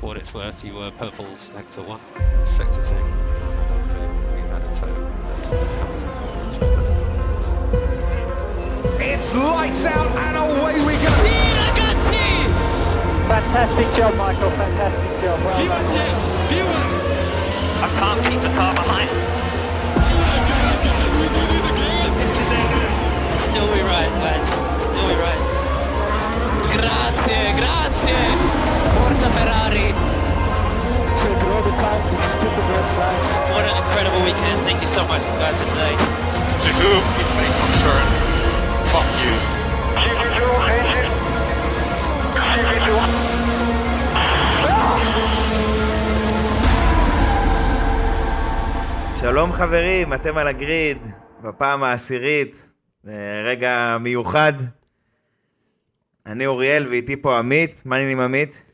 for what it's worth, you were Purple's Sector 1, Sector 2. We had a total. It's lights out and away we go. Fantastic job, Michael. Fantastic job. Well done. I can't keep the car behind. Still we rise, lads. Still we rise. Grazie, grazie. Forza Ferrari. Take all the time. These stupid red flags. What an incredible weekend. Thank you so much, guys, for today. To whom it may concern, fuck you. שלום חברים, אתם על הגריד, בפעם העשירית, רגע מיוחד. אני אוריאל ואיתי פה עמית, מה העניינים עמית?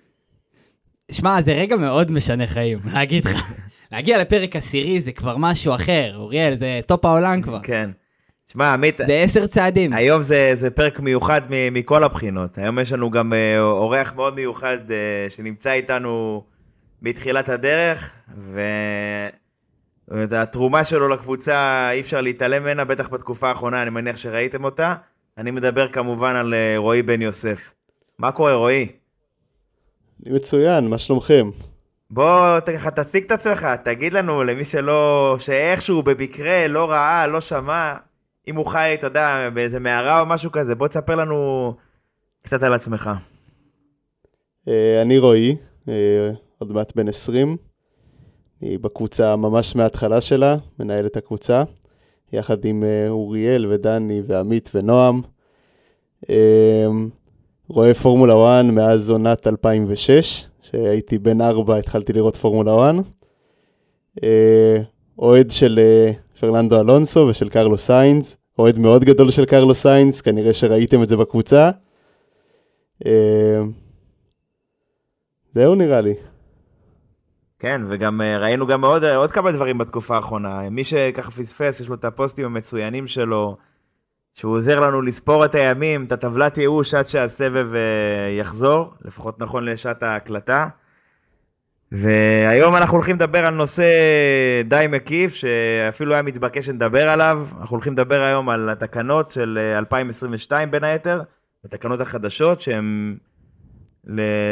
שמע, זה רגע מאוד משנה חיים, להגיד לך. להגיע לפרק עשירי זה כבר משהו אחר, אוריאל, זה טופ העולם כבר. כן. שמע, עמית, זה עשר צעדים. היום זה, זה פרק מיוחד מ- מכל הבחינות. היום יש לנו גם אה, אורח מאוד מיוחד אה, שנמצא איתנו מתחילת הדרך, והתרומה שלו לקבוצה אי אפשר להתעלם ממנה, בטח בתקופה האחרונה, אני מניח שראיתם אותה. אני מדבר כמובן על אה, רועי בן יוסף. מה קורה, רועי? מצוין, מה שלומכם? בוא ככה תציג את עצמך, תגיד לנו, למי שלא, שאיכשהו במקרה לא ראה, לא שמע, אם הוא חי, אתה יודע, באיזה מערה או משהו כזה, בוא תספר לנו קצת על עצמך. אה, אני רועי, אה, עוד מעט בן 20. אני בקבוצה ממש מההתחלה שלה, מנהל את הקבוצה, יחד עם אה, אוריאל ודני ועמית ונועם. אה, רואה פורמולה 1 מאז עונת 2006, שהייתי בן 4, התחלתי לראות פורמולה 1. אה, אוהד של אה, פרננדו אלונסו ושל קרלו סיינס, אוהד מאוד גדול של קרלו סיינס, כנראה שראיתם את זה בקבוצה. אה, זהו נראה לי. כן, וגם ראינו גם עוד, עוד כמה דברים בתקופה האחרונה. מי שככה פספס, יש לו את הפוסטים המצוינים שלו, שהוא עוזר לנו לספור את הימים, את הטבלת ייאוש עד שהסבב אה, יחזור, לפחות נכון לשעת ההקלטה. והיום אנחנו הולכים לדבר על נושא די מקיף, שאפילו היה מתבקש שנדבר עליו. אנחנו הולכים לדבר היום על התקנות של אה, 2022 בין היתר, התקנות החדשות, שהן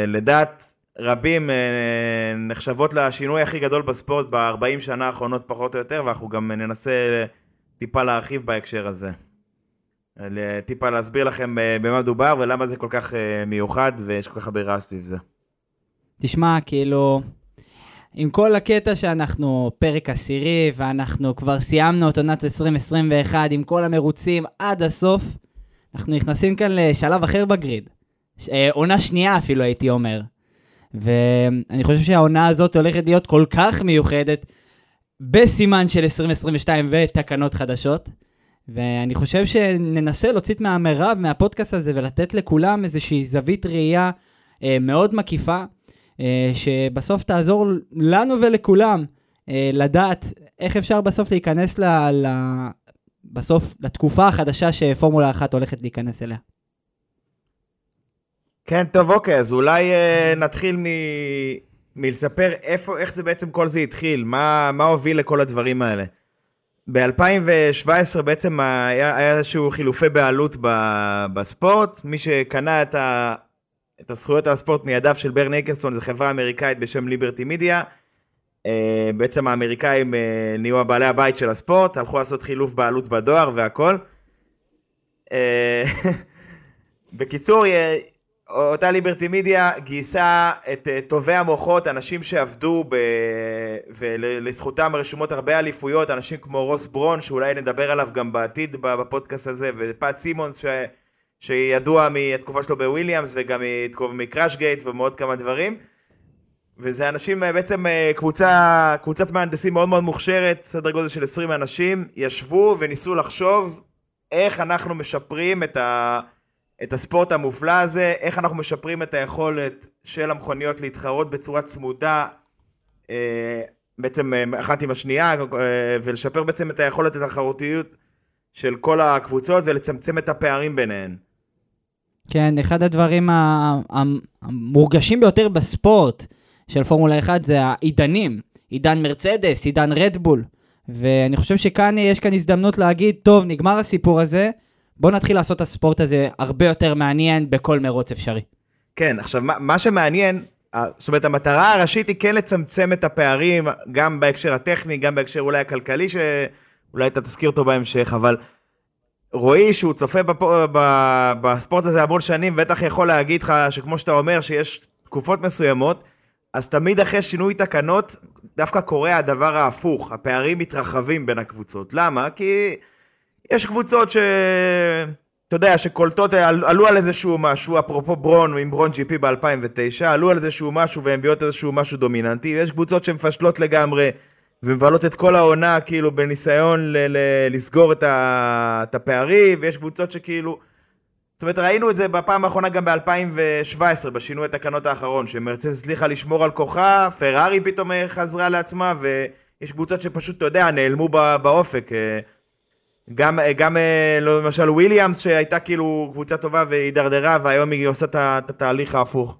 לדעת רבים אה, נחשבות לשינוי הכי גדול בספורט ב-40 שנה האחרונות פחות או יותר, ואנחנו גם ננסה טיפה להרחיב בהקשר הזה. ל- טיפה להסביר לכם אה, במה מדובר ולמה זה כל כך אה, מיוחד ויש כל כך הרבה רעש סביב זה. תשמע, כאילו, עם כל הקטע שאנחנו פרק עשירי, ואנחנו כבר סיימנו את עונת 2021 עם כל המרוצים עד הסוף, אנחנו נכנסים כאן לשלב אחר בגריד. אה, עונה שנייה אפילו, הייתי אומר. ואני חושב שהעונה הזאת הולכת להיות כל כך מיוחדת, בסימן של 2022 ותקנות חדשות. ואני חושב שננסה להוציא מהמרב מהפודקאסט הזה ולתת לכולם איזושהי זווית ראייה אה, מאוד מקיפה, אה, שבסוף תעזור לנו ולכולם אה, לדעת איך אפשר בסוף להיכנס ל, ל, בסוף לתקופה החדשה שפורמולה אחת הולכת להיכנס אליה. כן, טוב, אוקיי, אז אולי אה, נתחיל מ... מלספר איפה, איך זה בעצם כל זה התחיל, מה, מה הוביל לכל הדברים האלה. ב-2017 בעצם היה, היה איזשהו חילופי בעלות ב, בספורט, מי שקנה את, ה, את הזכויות על הספורט מידיו של ברן איקרסון, זו חברה אמריקאית בשם ליברטי מידיה. אה, בעצם האמריקאים אה, נהיו הבעלי הבית של הספורט, הלכו לעשות חילוף בעלות בדואר והכל. אה, בקיצור, אותה ליברטי מידיה גייסה את אה, טובי המוחות, אנשים שעבדו, ב... ולזכותם רשומות הרבה אליפויות, אנשים כמו רוס ברון, שאולי נדבר עליו גם בעתיד בפודקאסט הזה, ופאט סימונס, ש... שידוע מהתקופה שלו בוויליאמס, וגם מקראש גייט ומעוד כמה דברים. וזה אנשים, אה, בעצם אה, קבוצה, קבוצת מהנדסים מאוד מאוד מוכשרת, סדר גודל של 20 אנשים, ישבו וניסו לחשוב איך אנחנו משפרים את ה... את הספורט המופלא הזה, איך אנחנו משפרים את היכולת של המכוניות להתחרות בצורה צמודה, אה, בעצם אה, אחת עם השנייה, אה, ולשפר בעצם את היכולת התחרותיות של כל הקבוצות ולצמצם את הפערים ביניהן. כן, אחד הדברים המורגשים ביותר בספורט, של פורמולה 1 זה העידנים, עידן מרצדס, עידן רדבול. ואני חושב שכאן יש כאן הזדמנות להגיד, טוב, נגמר הסיפור הזה, בואו נתחיל לעשות את הספורט הזה הרבה יותר מעניין בכל מרוץ אפשרי. כן, עכשיו, מה, מה שמעניין, זאת אומרת, המטרה הראשית היא כן לצמצם את הפערים, גם בהקשר הטכני, גם בהקשר אולי הכלכלי, שאולי אתה תזכיר אותו בהמשך, אבל רועי, שהוא צופה בפ... ב... בספורט הזה המון שנים, בטח יכול להגיד לך שכמו שאתה אומר, שיש תקופות מסוימות, אז תמיד אחרי שינוי תקנות, דווקא קורה הדבר ההפוך, הפערים מתרחבים בין הקבוצות. למה? כי יש קבוצות ש... אתה יודע, שקולטות, על- עלו על איזשהו משהו, אפרופו ברון עם ברון פי ב-2009, עלו על איזשהו משהו והן מביאות איזשהו משהו דומיננטי, ויש קבוצות שמפשלות לגמרי ומבלות את כל העונה כאילו בניסיון ל- ל- לסגור את, ה- את הפערים, ויש קבוצות שכאילו... זאת אומרת, ראינו את זה בפעם האחרונה גם ב-2017, בשינוי התקנות האחרון, שמרצדס הצליחה לשמור על כוחה, פרארי פתאום אה, חזרה לעצמה, ויש קבוצות שפשוט, אתה יודע, נעלמו באופק. אה, גם, גם אה, לא, למשל וויליאמס, שהייתה כאילו קבוצה טובה והידרדרה, והיום היא עושה את התהליך ההפוך.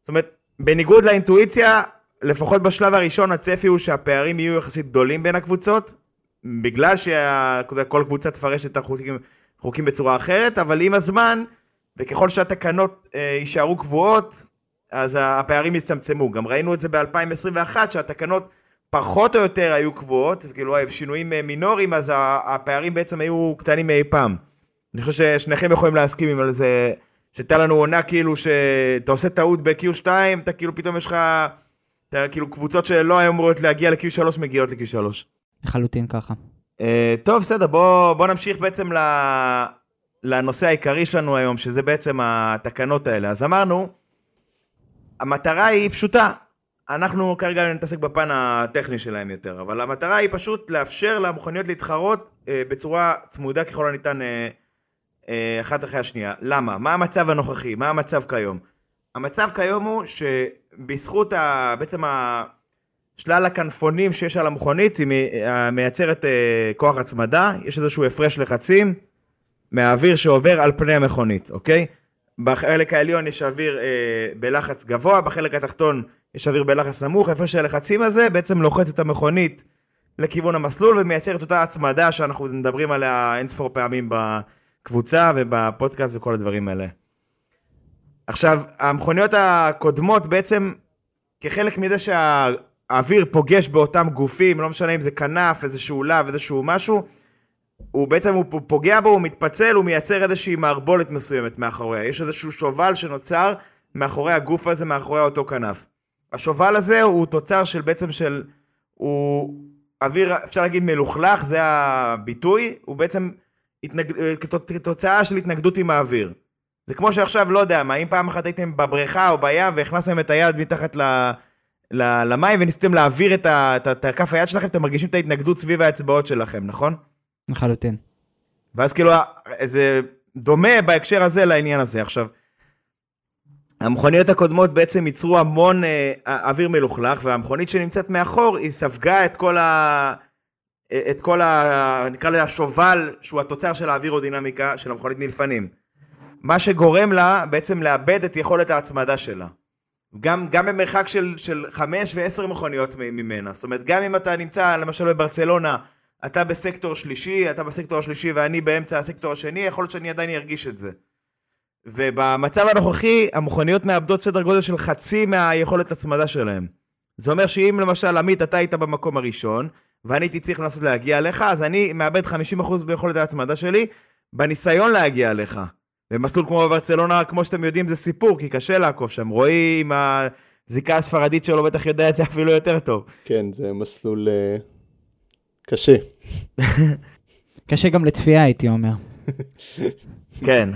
זאת אומרת, בניגוד לאינטואיציה, לפחות בשלב הראשון הצפי הוא שהפערים יהיו יחסית גדולים בין הקבוצות, בגלל שכל קבוצה תפרש את החוקים חוקים בצורה אחרת, אבל עם הזמן, וככל שהתקנות אה, יישארו קבועות, אז הפערים יצטמצמו. גם ראינו את זה ב-2021, שהתקנות פחות או יותר היו קבועות, כאילו היו שינויים אה, מינוריים, אז הפערים בעצם היו קטנים מאי פעם. אני חושב ששניכם יכולים להסכים עם על זה, שהייתה לנו עונה כאילו שאתה עושה טעות ב-Q2, אתה כאילו פתאום יש לך, אתה כאילו קבוצות שלא היו אמורות להגיע ל-Q3 מגיעות ל-Q3. לחלוטין ככה. אה, טוב, בסדר, בוא, בוא נמשיך בעצם ל... לנושא העיקרי שלנו היום, שזה בעצם התקנות האלה. אז אמרנו, המטרה היא פשוטה. אנחנו כרגע נתעסק בפן הטכני שלהם יותר, אבל המטרה היא פשוט לאפשר למכוניות להתחרות אה, בצורה צמודה ככל הניתן אה, אה, אחת אחרי השנייה. למה? מה המצב הנוכחי? מה המצב כיום? המצב כיום הוא שבזכות ה... בעצם ה... שלל הכנפונים שיש על המכונית, היא אה, מייצרת אה, כוח הצמדה, יש איזשהו הפרש לחצים מהאוויר שעובר על פני המכונית, אוקיי? בחלק העליון יש אוויר אה, בלחץ גבוה, בחלק התחתון יש אוויר בלחץ נמוך, ההפרש של הלחצים הזה בעצם לוחץ את המכונית לכיוון המסלול ומייצר את אותה הצמדה שאנחנו מדברים עליה אינספור פעמים בקבוצה ובפודקאסט וכל הדברים האלה. עכשיו, המכוניות הקודמות בעצם, כחלק מזה שהאוויר פוגש באותם גופים, לא משנה אם זה כנף, איזשהו לאו, איזשהו משהו, הוא בעצם, הוא פוגע בו, הוא מתפצל, הוא מייצר איזושהי מערבולת מסוימת מאחוריה. יש איזשהו שובל שנוצר מאחורי הגוף הזה, מאחורי אותו כנף. השובל הזה הוא תוצר של בעצם של, הוא אוויר, אפשר להגיד מלוכלך, זה הביטוי, הוא בעצם התנג... כתוצאה של התנגדות עם האוויר. זה כמו שעכשיו, לא יודע מה, אם פעם אחת הייתם בבריכה או בים והכנסתם את היד מתחת ל... ל... למים וניסיתם להעביר את, ה... את, ה... את כף היד שלכם, אתם מרגישים את ההתנגדות סביב האצבעות שלכם, נכון? לחלוטין. ואז כאילו, זה דומה בהקשר הזה לעניין הזה. עכשיו, המכוניות הקודמות בעצם ייצרו המון אה, אוויר מלוכלך, והמכונית שנמצאת מאחור, היא ספגה את כל ה... את כל ה... נקרא לזה השובל, שהוא התוצר של האווירודינמיקה של המכונית מלפנים. מה שגורם לה בעצם לאבד את יכולת ההצמדה שלה. גם, גם במרחק של, של חמש ועשר מכוניות ממנה. זאת אומרת, גם אם אתה נמצא למשל בברצלונה, אתה בסקטור שלישי, אתה בסקטור השלישי ואני באמצע הסקטור השני, יכול להיות שאני עדיין ארגיש את זה. ובמצב הנוכחי, המכוניות מאבדות סדר גודל של חצי מהיכולת הצמדה שלהם. זה אומר שאם למשל, עמית, אתה היית במקום הראשון, ואני הייתי צריך לנסות להגיע אליך, אז אני מאבד 50% ביכולת ההצמדה שלי, בניסיון להגיע אליך. במסלול כמו בברצלונה, כמו שאתם יודעים, זה סיפור, כי קשה לעקוף שם. רועי עם הזיקה הספרדית שלו בטח יודע את זה אפילו יותר טוב. כן, זה מסלול uh, קשה. קשה גם לצפייה, הייתי אומר. כן.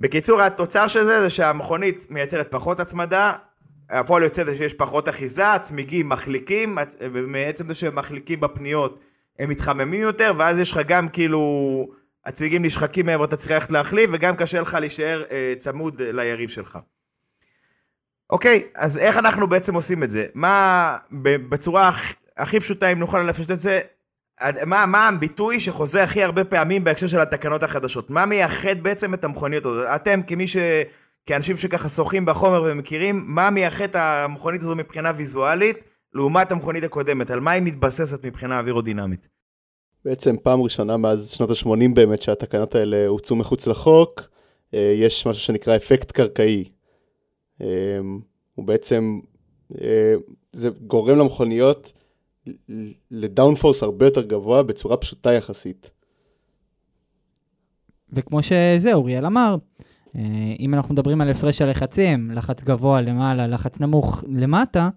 בקיצור, התוצר של זה זה שהמכונית מייצרת פחות הצמדה, הפועל יוצא זה שיש פחות אחיזה, צמיגים מחליקים, ומעצם זה שהם מחליקים בפניות, הם מתחממים יותר, ואז יש לך גם כאילו, הצמיגים נשחקים מעבר, אתה צריך ללכת להחליף, וגם קשה לך להישאר אה, צמוד ליריב שלך. אוקיי, אז איך אנחנו בעצם עושים את זה? מה, בצורה הכ, הכי פשוטה, אם נוכל לפשט את זה, מה, מה הביטוי שחוזר הכי הרבה פעמים בהקשר של התקנות החדשות? מה מייחד בעצם את המכוניות הזאת? אתם כמי ש... כאנשים שככה שוחים בחומר ומכירים, מה מייחד את המכונית הזו מבחינה ויזואלית, לעומת המכונית הקודמת, על מה היא מתבססת מבחינה אווירודינמית? בעצם פעם ראשונה מאז שנות ה-80 באמת שהתקנות האלה הוצאו מחוץ לחוק, אה, יש משהו שנקרא אפקט קרקעי. אה, הוא בעצם, אה, זה גורם למכוניות לדאונפורס הרבה יותר גבוה בצורה פשוטה יחסית. וכמו שזה, אוריאל אמר, אה, אם אנחנו מדברים על הפרש הלחצים, לחץ גבוה למעלה, לחץ נמוך למטה,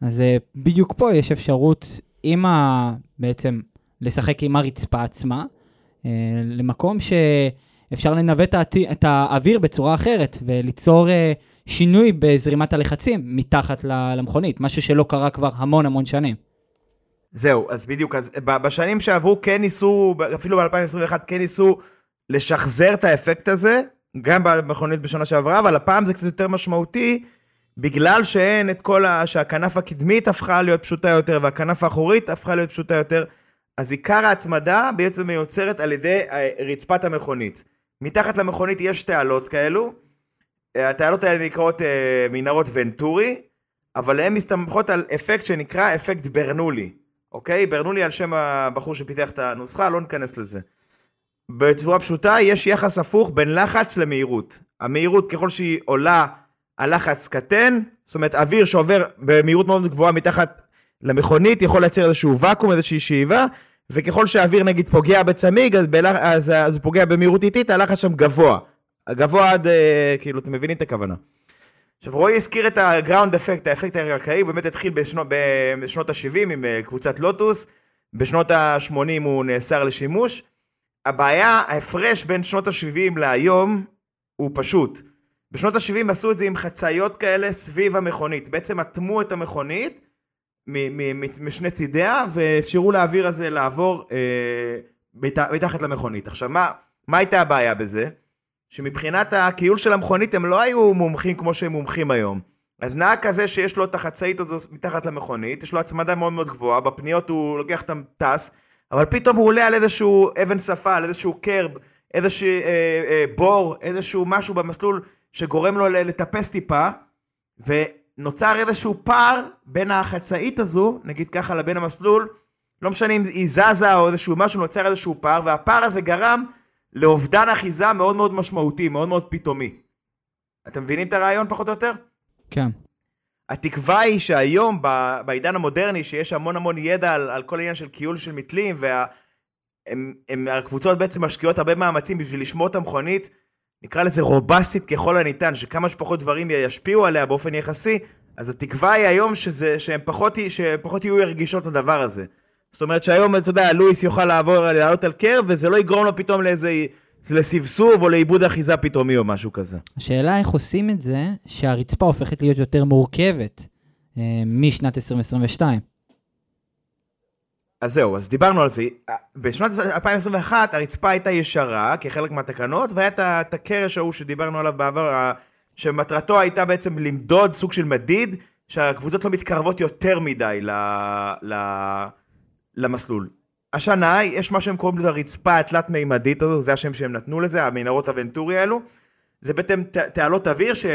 אז אה, בדיוק פה יש אפשרות עם ה... בעצם לשחק עם הרצפה עצמה, אה, למקום שאפשר לנווט את האוויר בצורה אחרת וליצור שינוי בזרימת הלחצים מתחת למכונית, משהו שלא קרה כבר המון המון שנים. זהו, אז בדיוק, אז בשנים שעברו כן ניסו, אפילו ב-2021 כן ניסו לשחזר את האפקט הזה, גם במכונית בשנה שעברה, אבל הפעם זה קצת יותר משמעותי, בגלל שאין את כל ה... שהכנף הקדמית הפכה להיות פשוטה יותר, והכנף האחורית הפכה להיות פשוטה יותר, אז עיקר ההצמדה בעצם מיוצרת על ידי אה, רצפת המכונית. מתחת למכונית יש תעלות כאלו, התעלות האלה נקראות אה, מנהרות ונטורי, אבל הן מסתמכות על אפקט שנקרא אפקט ברנולי, אוקיי? ברנולי על שם הבחור שפיתח את הנוסחה, לא ניכנס לזה. בצורה פשוטה, יש יחס הפוך בין לחץ למהירות. המהירות, ככל שהיא עולה, הלחץ קטן, זאת אומרת, אוויר שעובר במהירות מאוד גבוהה מתחת למכונית, יכול לייצר איזשהו ואקום, איזושהי שאיבה, וככל שהאוויר נגיד פוגע בצמיג, אז, בלח... אז, אז הוא פוגע במהירות איטית, הלחץ שם גבוה. גבוה עד, אה, כאילו, אתם מבינים את הכוונה. עכשיו, רועי הזכיר את הגראונד אפקט, האפקט הקרקעי, באמת התחיל בשנות, בשנות ה-70 עם אה, קבוצת לוטוס, בשנות ה-80 הוא נאסר לשימוש. הבעיה, ההפרש בין שנות ה-70 להיום הוא פשוט. בשנות ה-70 עשו את זה עם חצאיות כאלה סביב המכונית. בעצם אטמו את המכונית משני צידיה, ואפשרו לאוויר הזה לעבור אה, מתחת למכונית. עכשיו, מה, מה הייתה הבעיה בזה? שמבחינת הכיול של המכונית הם לא היו מומחים כמו שהם מומחים היום. אז נהג כזה שיש לו את החצאית הזו מתחת למכונית, יש לו הצמדה מאוד מאוד גבוהה, בפניות הוא לוקח את הטס, אבל פתאום הוא עולה על איזשהו אבן שפה, על איזשהו קרב, איזשהו אה, אה, בור, איזשהו משהו במסלול שגורם לו לטפס טיפה, ונוצר איזשהו פער בין החצאית הזו, נגיד ככה, לבין המסלול, לא משנה אם היא זזה או איזשהו משהו, נוצר איזשהו פער, והפער הזה גרם לאובדן אחיזה מאוד מאוד משמעותי, מאוד מאוד פתאומי. אתם מבינים את הרעיון פחות או יותר? כן. התקווה היא שהיום, בעידן המודרני, שיש המון המון ידע על, על כל העניין של קיול של מתלים, והקבוצות בעצם משקיעות הרבה מאמצים בשביל לשמור את המכונית, נקרא לזה רובסטית ככל הניתן, שכמה שפחות דברים ישפיעו עליה באופן יחסי, אז התקווה היא היום שזה, שהן פחות, שהן פחות יהיו רגישות לדבר הזה. זאת אומרת שהיום, אתה יודע, לואיס יוכל לעבור, לעלות על קרב, וזה לא יגרום לו פתאום לאיזה, לסבסוב או לאיבוד אחיזה פתאומי או משהו כזה. השאלה איך עושים את זה שהרצפה הופכת להיות יותר מורכבת אה, משנת 2022. אז זהו, אז דיברנו על זה. בשנת 2021 הרצפה הייתה ישרה כחלק מהתקנות, והיה את הקרש ההוא שדיברנו עליו בעבר, שמטרתו הייתה בעצם למדוד סוג של מדיד, שהקבוצות לא מתקרבות יותר מדי ל... ל... למסלול. השנה יש מה שהם קוראים לזה הרצפה התלת-מימדית הזו, זה השם שהם נתנו לזה, המנהרות הוונטורי האלו. זה בעצם תעלות אוויר ש...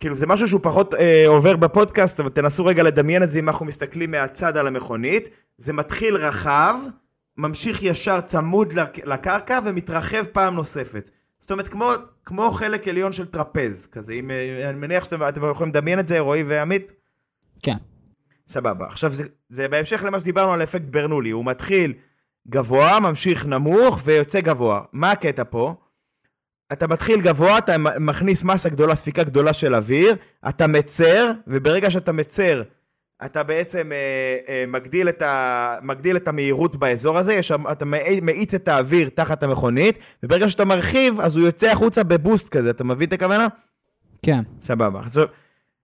כאילו זה משהו שהוא פחות אה, עובר בפודקאסט, אבל תנסו רגע לדמיין את זה אם אנחנו מסתכלים מהצד על המכונית. זה מתחיל רחב, ממשיך ישר צמוד לקרקע ומתרחב פעם נוספת. זאת אומרת, כמו, כמו חלק עליון של טרפז כזה, אם, אה, אני מניח שאתם יכולים לדמיין את זה, רועי ועמית? כן. סבבה. עכשיו, זה, זה בהמשך למה שדיברנו על אפקט ברנולי. הוא מתחיל גבוה, ממשיך נמוך ויוצא גבוה. מה הקטע פה? אתה מתחיל גבוה, אתה מכניס מסה גדולה, ספיקה גדולה של אוויר, אתה מצר, וברגע שאתה מצר, אתה בעצם אה, אה, מגדיל, את ה, מגדיל את המהירות באזור הזה, יש, אתה מאיץ את האוויר תחת המכונית, וברגע שאתה מרחיב, אז הוא יוצא החוצה בבוסט כזה, אתה מבין את הכוונה? כן. סבבה. עכשיו,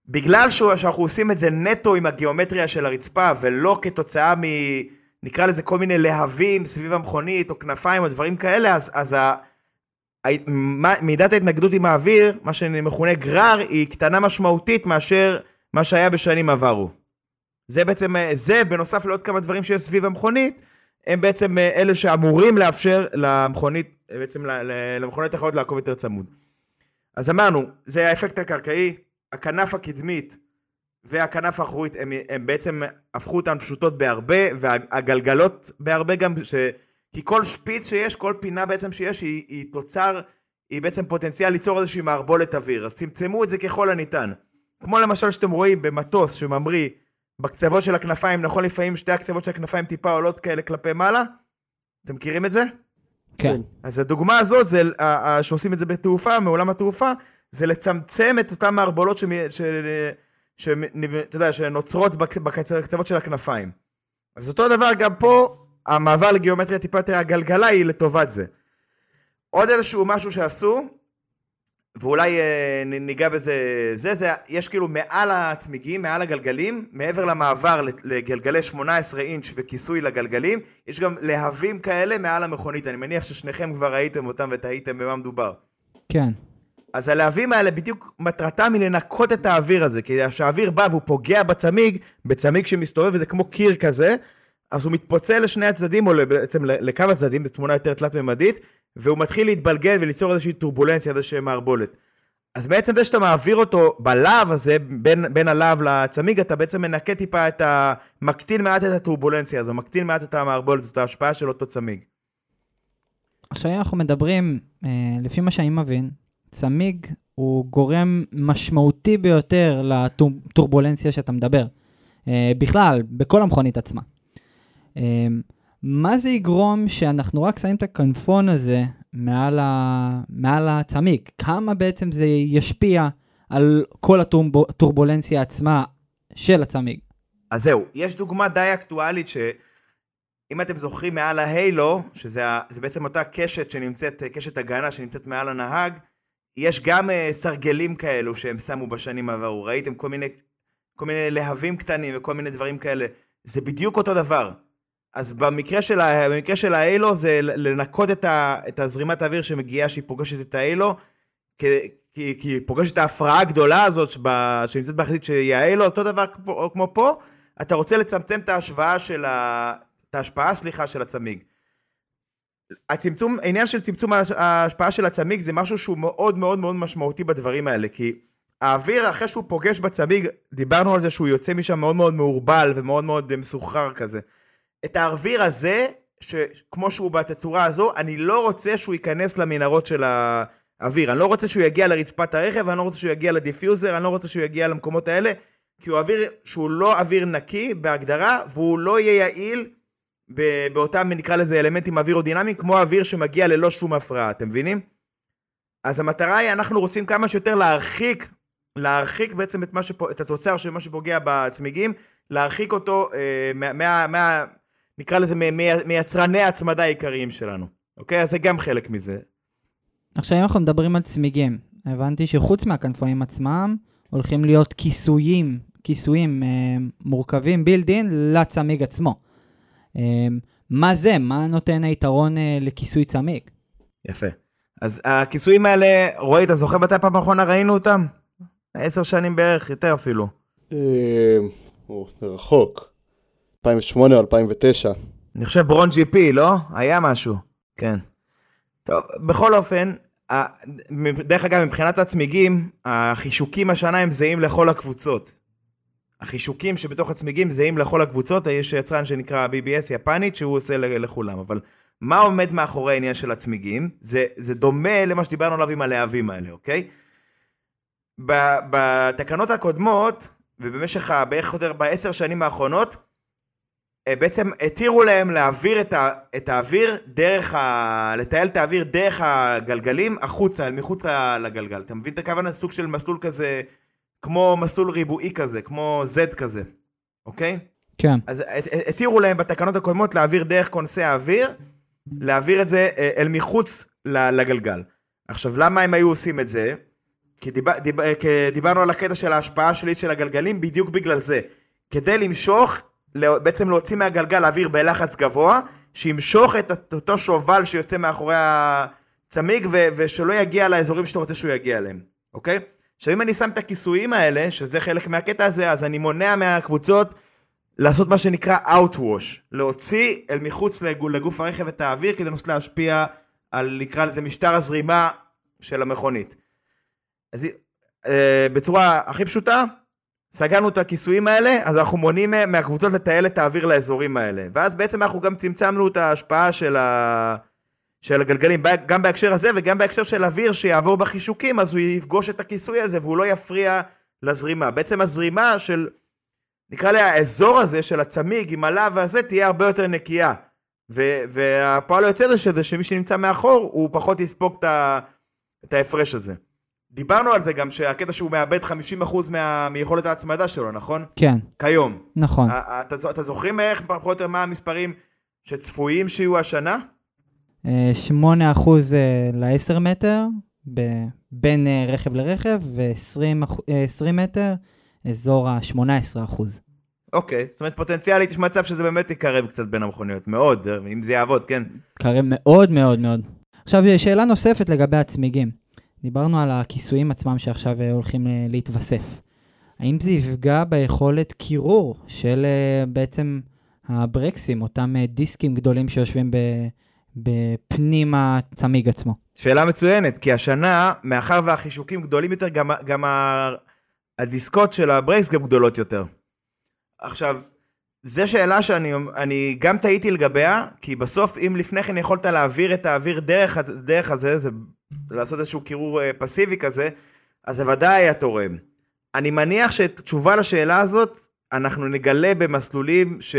בגלל שאנחנו עושים את זה נטו עם הגיאומטריה של הרצפה, ולא כתוצאה מ... נקרא לזה כל מיני להבים סביב המכונית, או כנפיים, או דברים כאלה, אז, אז ה... מידת ההתנגדות עם האוויר, מה שמכונה גרר, היא קטנה משמעותית מאשר מה שהיה בשנים עברו. זה בעצם, זה בנוסף לעוד כמה דברים שיש סביב המכונית, הם בעצם אלה שאמורים לאפשר למכונית, בעצם למכונית אחרות לעקוב יותר צמוד. אז אמרנו, זה האפקט הקרקעי, הכנף הקדמית והכנף האחורית, הם, הם בעצם הפכו אותן פשוטות בהרבה, והגלגלות בהרבה גם, ש... כי כל שפיץ שיש, כל פינה בעצם שיש, היא, היא תוצר, היא בעצם פוטנציאל ליצור איזושהי מערבולת אוויר, אז צמצמו את זה ככל הניתן. כמו למשל שאתם רואים במטוס שממריא בקצוות של הכנפיים, נכון לפעמים שתי הקצוות של הכנפיים טיפה עולות כאלה כלפי מעלה? אתם מכירים את זה? כן. אז הדוגמה הזאת, זה, שעושים את זה בתעופה, מעולם התעופה, זה לצמצם את אותן מערבולות שנוצרות בק- בקצוות של הכנפיים. אז אותו דבר גם פה, המעבר לגיאומטריה טיפה יותר הגלגלה היא לטובת זה. עוד איזשהו משהו שעשו, ואולי אה, ניגע בזה, זה, זה, יש כאילו מעל הצמיגים, מעל הגלגלים, מעבר למעבר לגלגלי 18 אינץ' וכיסוי לגלגלים, יש גם להבים כאלה מעל המכונית, אני מניח ששניכם כבר ראיתם אותם ותהיתם במה מדובר. כן. אז הלהבים האלה בדיוק מטרתם היא לנקות את האוויר הזה, כי כשהאוויר בא והוא פוגע בצמיג, בצמיג שמסתובב וזה כמו קיר כזה, אז הוא מתפוצל לשני הצדדים, או בעצם לכמה צדדים, בתמונה יותר תלת-ממדית, והוא מתחיל להתבלגן וליצור איזושהי טורבולנציה, איזושהי מערבולת. אז בעצם זה שאתה מעביר אותו בלהב הזה, בין, בין הלהב לצמיג, אתה בעצם מנקה טיפה את ה... מקטין מעט את הטורבולנציה הזו, מקטין מעט את המערבולת, זאת ההשפעה של אותו צמיג. עכשיו אנחנו מדברים, אה, לפי מה שאני מבין, צמיג הוא גורם משמעותי ביותר לטורבולנציה שאתה מדבר. אה, בכלל, בכל המכונית עצמה. אה, מה זה יגרום שאנחנו רק שמים את הכנפון הזה מעל, ה... מעל הצמיג? כמה בעצם זה ישפיע על כל הטורבולנציה עצמה של הצמיג? אז זהו, יש דוגמה די אקטואלית שאם אתם זוכרים מעל ההיילו, שזה. בעצם אותה קשת שנמצאת, קשת הגנה שנמצאת מעל הנהג, יש גם uh, סרגלים כאלו שהם שמו בשנים עברו, ראיתם כל מיני, כל מיני להבים קטנים וכל מיני דברים כאלה, זה בדיוק אותו דבר. אז במקרה של. במקרה של ההיילו זה לנקות את, ה... את הזרימת האוויר שמגיעה שהיא פוגשת את ההיילו, כי, כי, כי היא פוגשת את ההפרעה הגדולה הזאת שבה... שנמצאת באחרית שהיא ה halo, אותו דבר כמו, כמו פה, אתה רוצה לצמצם את ההשוואה של ה... את ההשפעה, סליחה, של הצמיג. הצמצום, העניין של צמצום ההשפעה של הצמיג זה משהו שהוא מאוד מאוד מאוד משמעותי בדברים האלה, כי האוויר אחרי שהוא פוגש בצמיג, דיברנו על זה שהוא יוצא משם מאוד מאוד מעורבל ומאוד מאוד מסוחרר כזה. את האוויר הזה, שכמו שהוא בתצורה הזו, אני לא רוצה שהוא ייכנס למנהרות של האוויר. אני לא רוצה שהוא יגיע לרצפת הרכב, אני לא רוצה שהוא יגיע ל diffuser, אני לא רוצה שהוא יגיע למקומות האלה, כי הוא אוויר שהוא לא אוויר נקי בהגדרה, והוא לא יהיה יעיל באותם נקרא לזה אלמנטים אווירודינמיים, כמו אוויר שמגיע ללא שום הפרעה, אתם מבינים? אז המטרה היא, אנחנו רוצים כמה שיותר להרחיק, להרחיק בעצם את, שפו, את התוצר של מה שפוגע בצמיגים, להרחיק אותו אה, מה, מה, מה, נקרא לזה מיצרני ההצמדה העיקריים שלנו, אוקיי? אז זה גם חלק מזה. עכשיו אם אנחנו מדברים על צמיגים, הבנתי שחוץ מהכנפיים עצמם, הולכים להיות כיסויים, כיסויים אה, מורכבים בילדין לצמיג עצמו. אה, מה זה? מה נותן היתרון אה, לכיסוי צמיג? יפה. אז הכיסויים האלה, רועי, אתה זוכר מתי פעם האחרונה ראינו אותם? עשר שנים בערך, יותר אפילו. זה רחוק. 2008 או 2009. אני חושב ברון ג'י פי, לא? היה משהו. כן. טוב, בכל אופן, דרך אגב, מבחינת הצמיגים, החישוקים השנה הם זהים לכל הקבוצות. החישוקים שבתוך הצמיגים זהים לכל הקבוצות, יש יצרן שנקרא BBS יפנית שהוא עושה לכולם, אבל מה עומד מאחורי העניין של הצמיגים? זה, זה דומה למה שדיברנו עליו עם הלהבים האלה, אוקיי? בתקנות הקודמות, ובמשך בערך יותר בעשר שנים האחרונות, אה, בעצם התירו להם להעביר את, ה, את האוויר דרך ה... לטייל את האוויר דרך הגלגלים החוצה, מחוצה לגלגל. אתה מבין את הכוונה? סוג של מסלול כזה, כמו מסלול ריבועי כזה, כמו Z כזה, אוקיי? כן. אז התירו להם בתקנות הקודמות להעביר דרך כונסי האוויר, להעביר את זה אה, אל מחוץ לגלגל. עכשיו, למה הם היו עושים את זה? כי, דיבר, דיבר, כי דיברנו על הקטע של ההשפעה השלילית של הגלגלים בדיוק בגלל זה. כדי למשוך בעצם להוציא מהגלגל אוויר בלחץ גבוה, שימשוך את אותו שובל שיוצא מאחורי הצמיג ו- ושלא יגיע לאזורים שאתה רוצה שהוא יגיע אליהם, אוקיי? עכשיו אם אני שם את הכיסויים האלה, שזה חלק מהקטע הזה, אז אני מונע מהקבוצות לעשות מה שנקרא Outwash, להוציא אל מחוץ לגוף הרכב את האוויר כדי לנסות להשפיע על, נקרא לזה, משטר הזרימה של המכונית. אז אה, בצורה הכי פשוטה, סגרנו את הכיסויים האלה, אז אנחנו מונעים מה- מהקבוצות לטייל את האוויר לאזורים האלה. ואז בעצם אנחנו גם צמצמנו את ההשפעה של, ה... של הגלגלים, גם בהקשר הזה וגם בהקשר של אוויר שיעבור בחישוקים, אז הוא יפגוש את הכיסוי הזה והוא לא יפריע לזרימה. בעצם הזרימה של, נקרא לה האזור הזה של הצמיג עם הלהב הזה, תהיה הרבה יותר נקייה. ו- והפועל היוצא זה שזה שמי שנמצא מאחור, הוא פחות יספוג את, ה- את ההפרש הזה. דיברנו על זה גם שהקטע שהוא מאבד 50% מה, מיכולת ההצמדה שלו, נכון? כן, כיום. נכון. אתה, אתה זוכרים איך פחות או יותר מה המספרים שצפויים שיהיו השנה? אה, 8% אה, ל-10 מטר, בין אה, רכב לרכב, ו-20 מטר, אזור ה-18%. אוקיי, זאת אומרת פוטנציאלית יש מצב שזה באמת יקרב קצת בין המכוניות, מאוד, אם זה יעבוד, כן. קרב מאוד מאוד מאוד. עכשיו, שאלה נוספת לגבי הצמיגים. דיברנו על הכיסויים עצמם שעכשיו אה, הולכים אה, להתווסף. האם זה יפגע ביכולת קירור של אה, בעצם הברקסים, אותם אה, דיסקים גדולים שיושבים ב, בפנים הצמיג עצמו? שאלה מצוינת, כי השנה, מאחר והחישוקים גדולים יותר, גם, גם הדיסקות של הברייס גם גדולות יותר. עכשיו, זו שאלה שאני אני גם טעיתי לגביה, כי בסוף, אם לפני כן יכולת להעביר את האוויר דרך, דרך הזה, זה לעשות איזשהו קירור אה, פסיבי כזה, אז זה ודאי היה תורם. אני מניח שאת תשובה לשאלה הזאת, אנחנו נגלה במסלולים ש...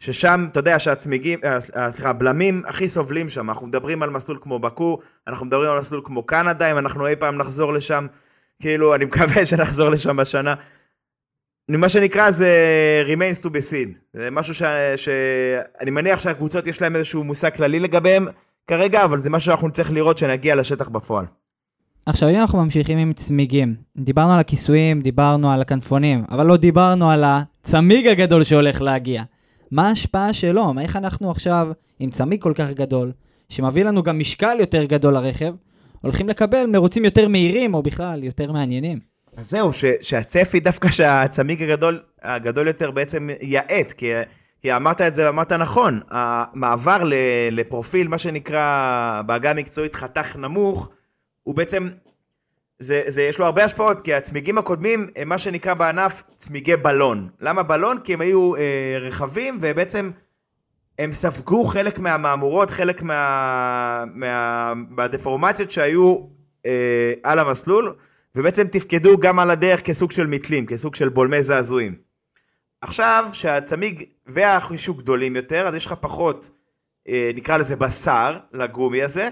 ששם, אתה יודע, שהצמיגים, אה, אה, סליחה, הבלמים הכי סובלים שם. אנחנו מדברים על מסלול כמו בקו, אנחנו מדברים על מסלול כמו קנדה, אם אנחנו אי פעם נחזור לשם, כאילו, אני מקווה שנחזור לשם בשנה. מה שנקרא זה remains to be seen. זה משהו ש... שאני מניח שהקבוצות יש להם איזשהו מושג כללי לגביהם כרגע, אבל זה משהו שאנחנו נצטרך לראות שנגיע לשטח בפועל. עכשיו, אם אנחנו ממשיכים עם צמיגים, דיברנו על הכיסויים, דיברנו על הכנפונים, אבל לא דיברנו על הצמיג הגדול שהולך להגיע. מה ההשפעה שלו? איך אנחנו עכשיו, עם צמיג כל כך גדול, שמביא לנו גם משקל יותר גדול לרכב, הולכים לקבל מרוצים יותר מהירים, או בכלל יותר מעניינים? אז זהו, ש, שהצפי דווקא שהצמיג הגדול, הגדול יותר בעצם יאט, כי, כי אמרת את זה ואמרת נכון, המעבר לפרופיל, מה שנקרא בעגה המקצועית חתך נמוך, הוא בעצם, זה, זה, יש לו הרבה השפעות, כי הצמיגים הקודמים הם מה שנקרא בענף צמיגי בלון. למה בלון? כי הם היו אה, רחבים ובעצם הם ספגו חלק מהמהמורות, חלק מה, מה, מהדפורמציות שהיו אה, על המסלול. ובעצם תפקדו גם על הדרך כסוג של מתלים, כסוג של בולמי זעזועים. עכשיו, שהצמיג והחישוק גדולים יותר, אז יש לך פחות, אה, נקרא לזה בשר, לגומי הזה,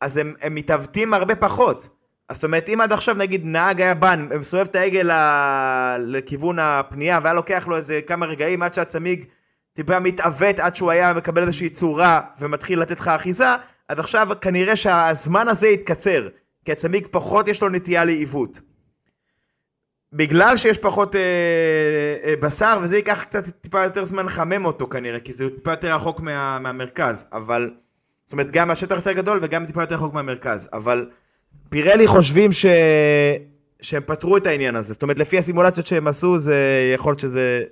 אז הם, הם מתעוותים הרבה פחות. אז זאת אומרת, אם עד עכשיו נגיד נהג היה בא, מסובב את העגל ל- לכיוון הפנייה, והיה לוקח לו איזה כמה רגעים עד שהצמיג טיפה מתעוות, עד שהוא היה מקבל איזושהי צורה ומתחיל לתת לך אחיזה, אז עכשיו כנראה שהזמן הזה יתקצר. כי הצמיג פחות יש לו נטייה לעיוות. בגלל שיש פחות אה, אה, בשר, וזה ייקח קצת טיפה יותר זמן לחמם אותו כנראה, כי זה טיפה יותר רחוק מה, מהמרכז, אבל... זאת אומרת, גם השטח יותר גדול וגם טיפה יותר רחוק מהמרכז, אבל פירלי חושבים ש... שהם פתרו את העניין הזה. זאת אומרת, לפי הסימולציות שהם עשו, זה יכול להיות שזה,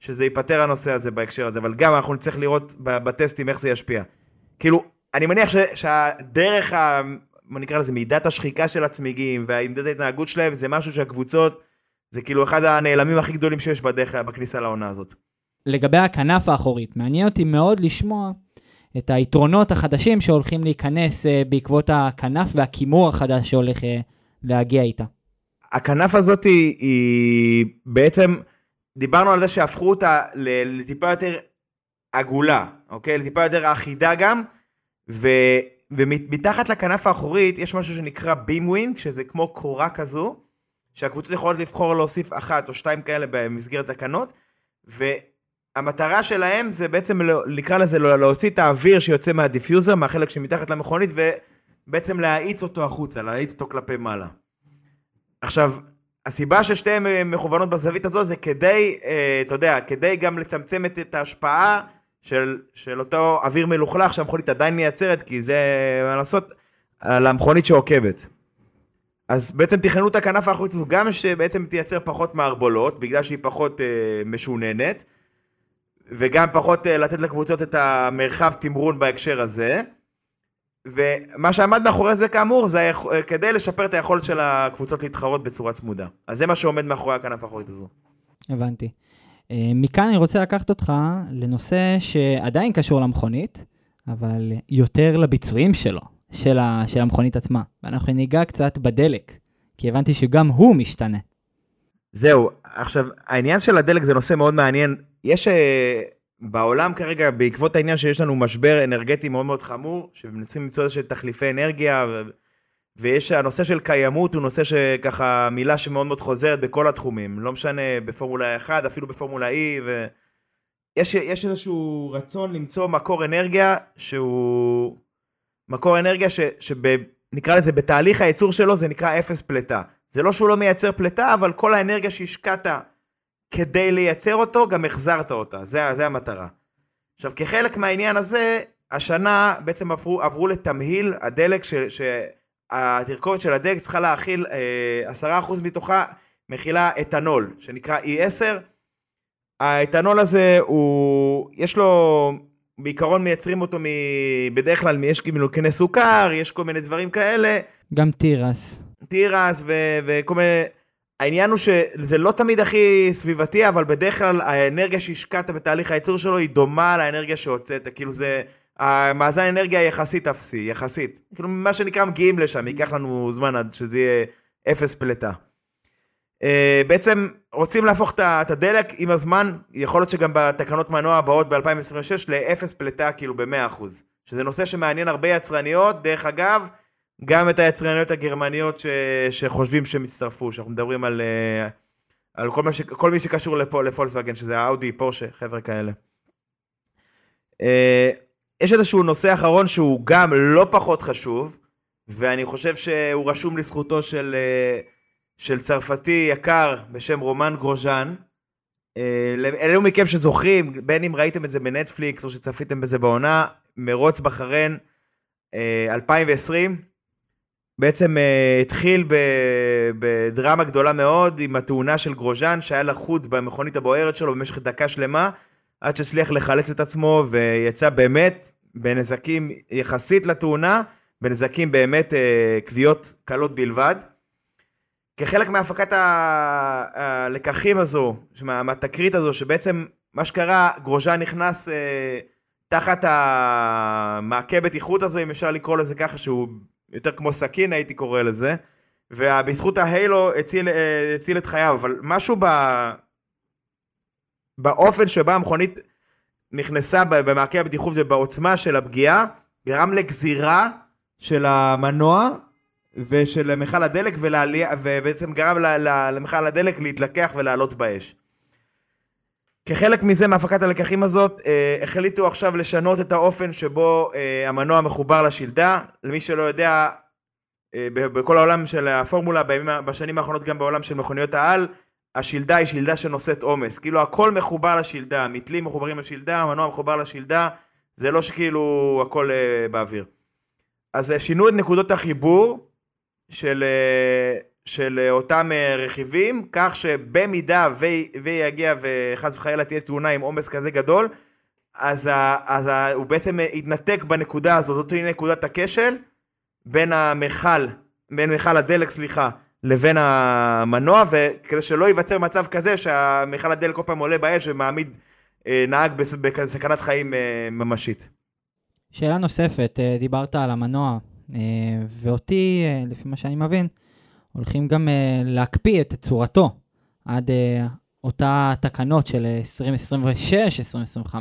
שזה ייפתר הנושא הזה בהקשר הזה, אבל גם אנחנו נצטרך לראות בטסטים איך זה ישפיע. כאילו, אני מניח ש... שהדרך ה... מה נקרא לזה, מידת השחיקה של הצמיגים ומידת ההתנהגות שלהם זה משהו שהקבוצות, זה כאילו אחד הנעלמים הכי גדולים שיש בדרך, בכניסה לעונה הזאת. לגבי הכנף האחורית, מעניין אותי מאוד לשמוע את היתרונות החדשים שהולכים להיכנס אה, בעקבות הכנף והכימור החדש שהולך אה, להגיע איתה. הכנף הזאת היא, היא בעצם, דיברנו על זה שהפכו אותה לטיפה יותר עגולה, אוקיי? לטיפה יותר אחידה גם, ו, ומתחת לכנף האחורית יש משהו שנקרא beam wing, שזה כמו קורה כזו, שהקבוצות יכולות לבחור להוסיף אחת או שתיים כאלה במסגרת תקנות, והמטרה שלהם זה בעצם, לא- נקרא לזה, לא- להוציא את האוויר שיוצא מה diffuser, מהחלק שמתחת למכונית, ובעצם להאיץ אותו החוצה, להאיץ אותו כלפי מעלה. עכשיו, הסיבה ששתיהן מכוונות בזווית הזו זה כדי, אה, אתה יודע, כדי גם לצמצם את ההשפעה של, של אותו אוויר מלוכלך שהמכונית עדיין מייצרת, כי זה, מה לעשות, על המכונית שעוקבת. אז בעצם תכננו את הכנף האחורית הזו, גם שבעצם תייצר פחות מערבולות, בגלל שהיא פחות אה, משוננת, וגם פחות אה, לתת לקבוצות את המרחב תמרון בהקשר הזה. ומה שעמד מאחורי זה כאמור, זה היכ... כדי לשפר את היכולת של הקבוצות להתחרות בצורה צמודה. אז זה מה שעומד מאחורי הכנף האחורית הזו. הבנתי. אה, מכאן אני רוצה לקחת אותך לנושא שעדיין קשור למכונית, אבל יותר לביצועים שלו, של, ה... של המכונית עצמה. ואנחנו ניגע קצת בדלק, כי הבנתי שגם הוא משתנה. זהו, עכשיו, העניין של הדלק זה נושא מאוד מעניין. יש uh, בעולם כרגע, בעקבות העניין שיש לנו משבר אנרגטי מאוד מאוד חמור, שמנסים למצוא איזה תחליפי אנרגיה, ו... ויש, הנושא של קיימות הוא נושא שככה, מילה שמאוד מאוד חוזרת בכל התחומים, לא משנה בפורמולה 1, אפילו בפורמולה E, ויש יש איזשהו רצון למצוא מקור אנרגיה שהוא... מקור אנרגיה ש, שנקרא לזה, בתהליך הייצור שלו זה נקרא אפס פליטה. זה לא שהוא לא מייצר פליטה, אבל כל האנרגיה שהשקעת כדי לייצר אותו, גם החזרת אותה, זה, זה המטרה. עכשיו, כחלק מהעניין הזה, השנה בעצם עברו, עברו לתמהיל הדלק, ש, שהתרכובת של הדלק צריכה להכיל, אה, 10% מתוכה מכילה אתנול, שנקרא E10. האתנול הזה, הוא, יש לו, בעיקרון מייצרים אותו מ... בדרך כלל יש כאילו קנה סוכר, יש כל מיני דברים כאלה. גם תירס. תירס ו- וכל מיני... העניין הוא שזה לא תמיד הכי סביבתי, אבל בדרך כלל האנרגיה שהשקעת בתהליך הייצור שלו היא דומה לאנרגיה שהוצאת, כאילו זה... המאזן אנרגיה יחסית אפסי, יחסית. כאילו מה שנקרא מגיעים לשם, ייקח לנו זמן עד שזה יהיה אפס פליטה. Uh, בעצם רוצים להפוך את הדלק עם הזמן, יכול להיות שגם בתקנות מנוע הבאות ב-2026 לאפס פליטה כאילו ב-100%. שזה נושא שמעניין הרבה יצרניות, דרך אגב, גם את היצרניות הגרמניות ש... שחושבים שהם יצטרפו, שאנחנו מדברים על, אה, על כל, ש... כל מי שקשור לפול, לפולסווגן, שזה האאודי, פורשה, חבר'ה כאלה. אה, יש איזשהו נושא אחרון שהוא גם לא פחות חשוב, ואני חושב שהוא רשום לזכותו של, אה, של צרפתי יקר בשם רומן גרוז'אן. אלו מכם שזוכרים, בין אם ראיתם את זה בנטפליקס או שצפיתם בזה בעונה, מרוץ בחריין 2020, בעצם uh, התחיל בדרמה גדולה מאוד עם התאונה של גרוז'אן שהיה לחוד במכונית הבוערת שלו במשך דקה שלמה עד שהצליח לחלץ את עצמו ויצא באמת בנזקים יחסית לתאונה, בנזקים באמת uh, כוויות קלות בלבד. כחלק מהפקת הלקחים הזו, מהתקרית הזו, שבעצם מה שקרה, גרוז'אן נכנס uh, תחת המעקה בטיחות הזו, אם אפשר לקרוא לזה ככה, שהוא יותר כמו סכין הייתי קורא לזה, ובזכות ההיילו הציל, אה, הציל את חייו, אבל משהו ב... באופן שבה המכונית נכנסה במעקה הבטיחות ובעוצמה של הפגיעה, גרם לגזירה של המנוע ושל מכל הדלק, ולעלייה, ובעצם גרם למכל הדלק להתלקח ולעלות באש. כחלק מזה, מהפקת הלקחים הזאת, אה, החליטו עכשיו לשנות את האופן שבו אה, המנוע מחובר לשלדה. למי שלא יודע, אה, בכל העולם של הפורמולה, בימים, בשנים האחרונות גם בעולם של מכוניות העל, השלדה היא שלדה שנושאת עומס. כאילו הכל מחובר לשלדה, המתלים מחוברים לשלדה, המנוע מחובר לשלדה, זה לא שכאילו הכל אה, באוויר. אז אה, שינו את נקודות החיבור של, אה, של אה, אותם אה, רכיבים, כך שבמידה ויגיע וחס וחלילה תהיה תאונה עם עומס כזה גדול, אז, ה, אז ה, הוא בעצם יתנתק בנקודה הזאת, זאת היא נקודת הכשל בין המכל, בין מכל הדלק, סליחה, לבין המנוע, וכדי שלא ייווצר מצב כזה שהמכל הדלק כל פעם עולה באש ומעמיד אה, נהג בסכנת חיים ממשית. שאלה נוספת, דיברת על המנוע, ואותי, לפי מה שאני מבין, הולכים גם uh, להקפיא את צורתו עד uh, אותה תקנות של 2026-2025.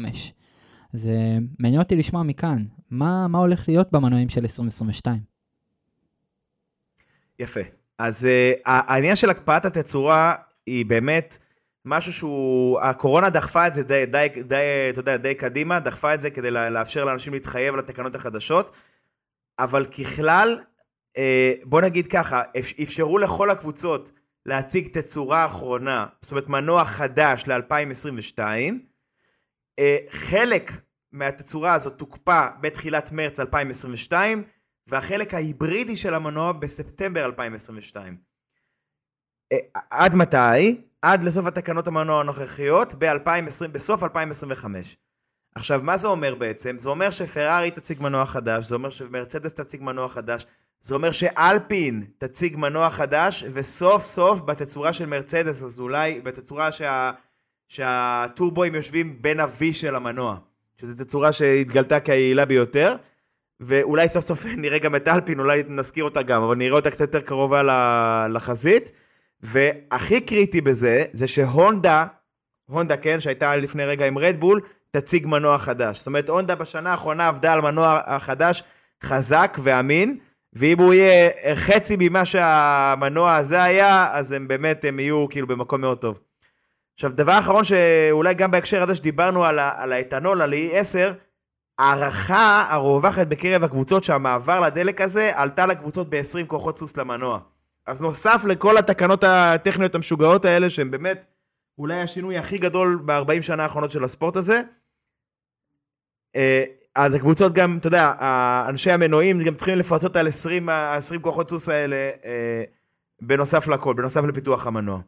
אז uh, מעניין אותי לשמוע מכאן, מה, מה הולך להיות במנועים של 2022? יפה. אז uh, העניין של הקפאת התצורה היא באמת משהו שהוא, הקורונה דחפה את זה די, די, די, אתה יודע, די קדימה, דחפה את זה כדי לאפשר לאנשים להתחייב לתקנות החדשות, אבל ככלל, אה, בוא נגיד ככה, אפשרו לכל הקבוצות להציג תצורה אחרונה, זאת אומרת מנוע חדש ל-2022. אה, חלק מהתצורה הזאת תוקפא בתחילת מרץ 2022, והחלק ההיברידי של המנוע בספטמבר 2022. אה, עד מתי? עד לסוף התקנות המנוע הנוכחיות ב-2020, בסוף 2025. עכשיו, מה זה אומר בעצם? זה אומר שפרארי תציג מנוע חדש, זה אומר שמרצדס תציג מנוע חדש, זה אומר שאלפין תציג מנוע חדש, וסוף סוף בתצורה של מרצדס, אז אולי בתצורה שה, שהטורבואים יושבים בין ה-V של המנוע, שזו תצורה שהתגלתה כיעילה ביותר, ואולי סוף סוף נראה גם את אלפין, אולי נזכיר אותה גם, אבל נראה אותה קצת יותר קרובה לחזית. והכי קריטי בזה, זה שהונדה, הונדה כן, שהייתה לפני רגע עם רדבול, תציג מנוע חדש. זאת אומרת, הונדה בשנה האחרונה עבדה על מנוע חדש חזק ואמין, ואם הוא יהיה חצי ממה שהמנוע הזה היה, אז הם באמת, הם יהיו כאילו במקום מאוד טוב. עכשיו, דבר אחרון שאולי גם בהקשר הזה שדיברנו על, ה- על האתנול, על E10, ההערכה הרווחת בקרב הקבוצות שהמעבר לדלק הזה עלתה לקבוצות ב-20 כוחות סוס למנוע. אז נוסף לכל התקנות הטכניות המשוגעות האלה, שהן באמת אולי השינוי הכי גדול ב-40 שנה האחרונות של הספורט הזה, אה, אז הקבוצות גם, אתה יודע, אנשי המנועים גם צריכים לפצות על 20, ה- 20 כוחות סוס האלה, אה, בנוסף לכל, בנוסף לפיתוח המנוע.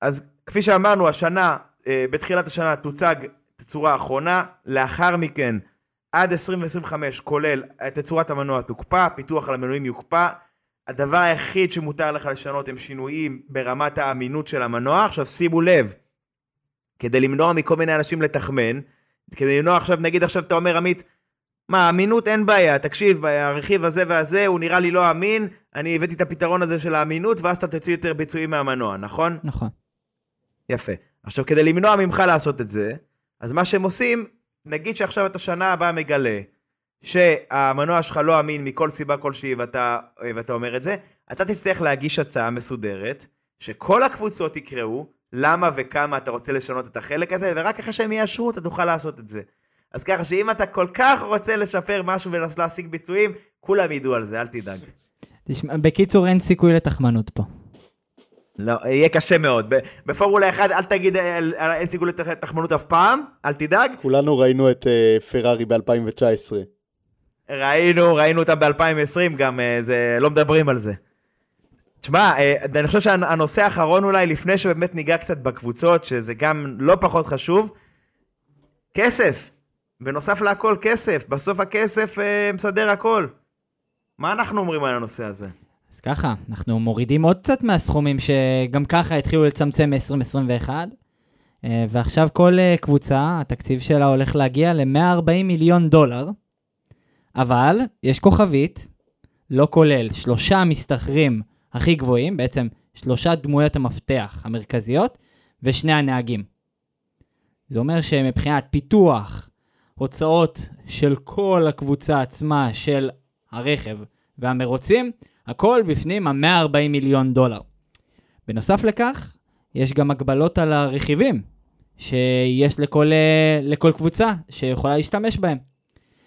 אז כפי שאמרנו, השנה, אה, בתחילת השנה תוצג תצורה האחרונה, לאחר מכן, עד 2025, כולל תצורת המנוע תוקפא, פיתוח על המנועים יוקפא. הדבר היחיד שמותר לך לשנות הם שינויים ברמת האמינות של המנוע. עכשיו שימו לב, כדי למנוע מכל מיני אנשים לתחמן, כדי למנוע עכשיו, נגיד עכשיו אתה אומר עמית, מה, אמינות אין בעיה, תקשיב, הרכיב הזה והזה הוא נראה לי לא אמין, אני הבאתי את הפתרון הזה של האמינות, ואז אתה תוציא יותר ביצועים מהמנוע, נכון? נכון. יפה. עכשיו, כדי למנוע ממך לעשות את זה, אז מה שהם עושים, נגיד שעכשיו אתה שנה הבאה מגלה שהמנוע שלך לא אמין מכל סיבה כלשהי ואתה, ואתה אומר את זה, אתה תצטרך להגיש הצעה מסודרת, שכל הקבוצות יקראו למה וכמה אתה רוצה לשנות את החלק הזה, ורק אחרי שהם יאשרו אתה תוכל לעשות את זה. אז ככה שאם אתה כל כך רוצה לשפר משהו ולנסות להשיג ביצועים, כולם ידעו על זה, אל תדאג. תשמע, בקיצור, אין סיכוי לתחמנות פה. לא, יהיה קשה מאוד. בפורמולה 1 אל תגיד אה, אה, אין סיכוי לתחמנות אף פעם, אל תדאג. כולנו ראינו את אה, פרארי ב-2019. ראינו, ראינו אותם ב-2020 גם, אה, זה, לא מדברים על זה. תשמע, אה, אני חושב שהנושא האחרון אולי, לפני שבאמת ניגע קצת בקבוצות, שזה גם לא פחות חשוב, כסף. בנוסף להכל כסף. בסוף הכסף אה, מסדר הכל. מה אנחנו אומרים על הנושא הזה? אז ככה, אנחנו מורידים עוד קצת מהסכומים שגם ככה התחילו לצמצם מ-2021, אה, ועכשיו כל קבוצה, התקציב שלה הולך להגיע ל-140 מיליון דולר, אבל יש כוכבית, לא כולל שלושה מסתחרים הכי גבוהים, בעצם שלושה דמויות המפתח המרכזיות, ושני הנהגים. זה אומר שמבחינת פיתוח, הוצאות של כל הקבוצה עצמה, של הרכב והמרוצים, הכל בפנים ה-140 מיליון דולר. בנוסף לכך, יש גם הגבלות על הרכיבים שיש לכל, אה, לכל קבוצה שיכולה להשתמש בהם.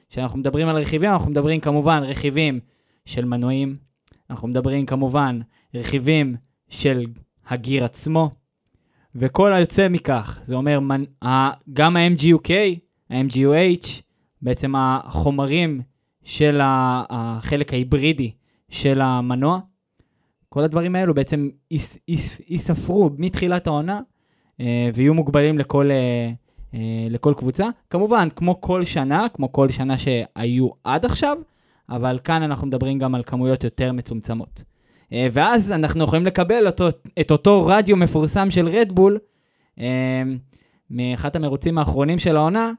כשאנחנו מדברים על רכיבים, אנחנו מדברים כמובן רכיבים של מנועים, אנחנו מדברים כמובן רכיבים של הגיר עצמו, וכל היוצא מכך, זה אומר גם ה-MGUK, ה-MGUH, בעצם החומרים של החלק ההיברידי של המנוע, כל הדברים האלו בעצם יס- יס- ייספרו מתחילת העונה אה, ויהיו מוגבלים לכל, אה, אה, לכל קבוצה. כמובן, כמו כל שנה, כמו כל שנה שהיו עד עכשיו, אבל כאן אנחנו מדברים גם על כמויות יותר מצומצמות. אה, ואז אנחנו יכולים לקבל אותו, את אותו רדיו מפורסם של רדבול, אה, מאחד המרוצים האחרונים של העונה,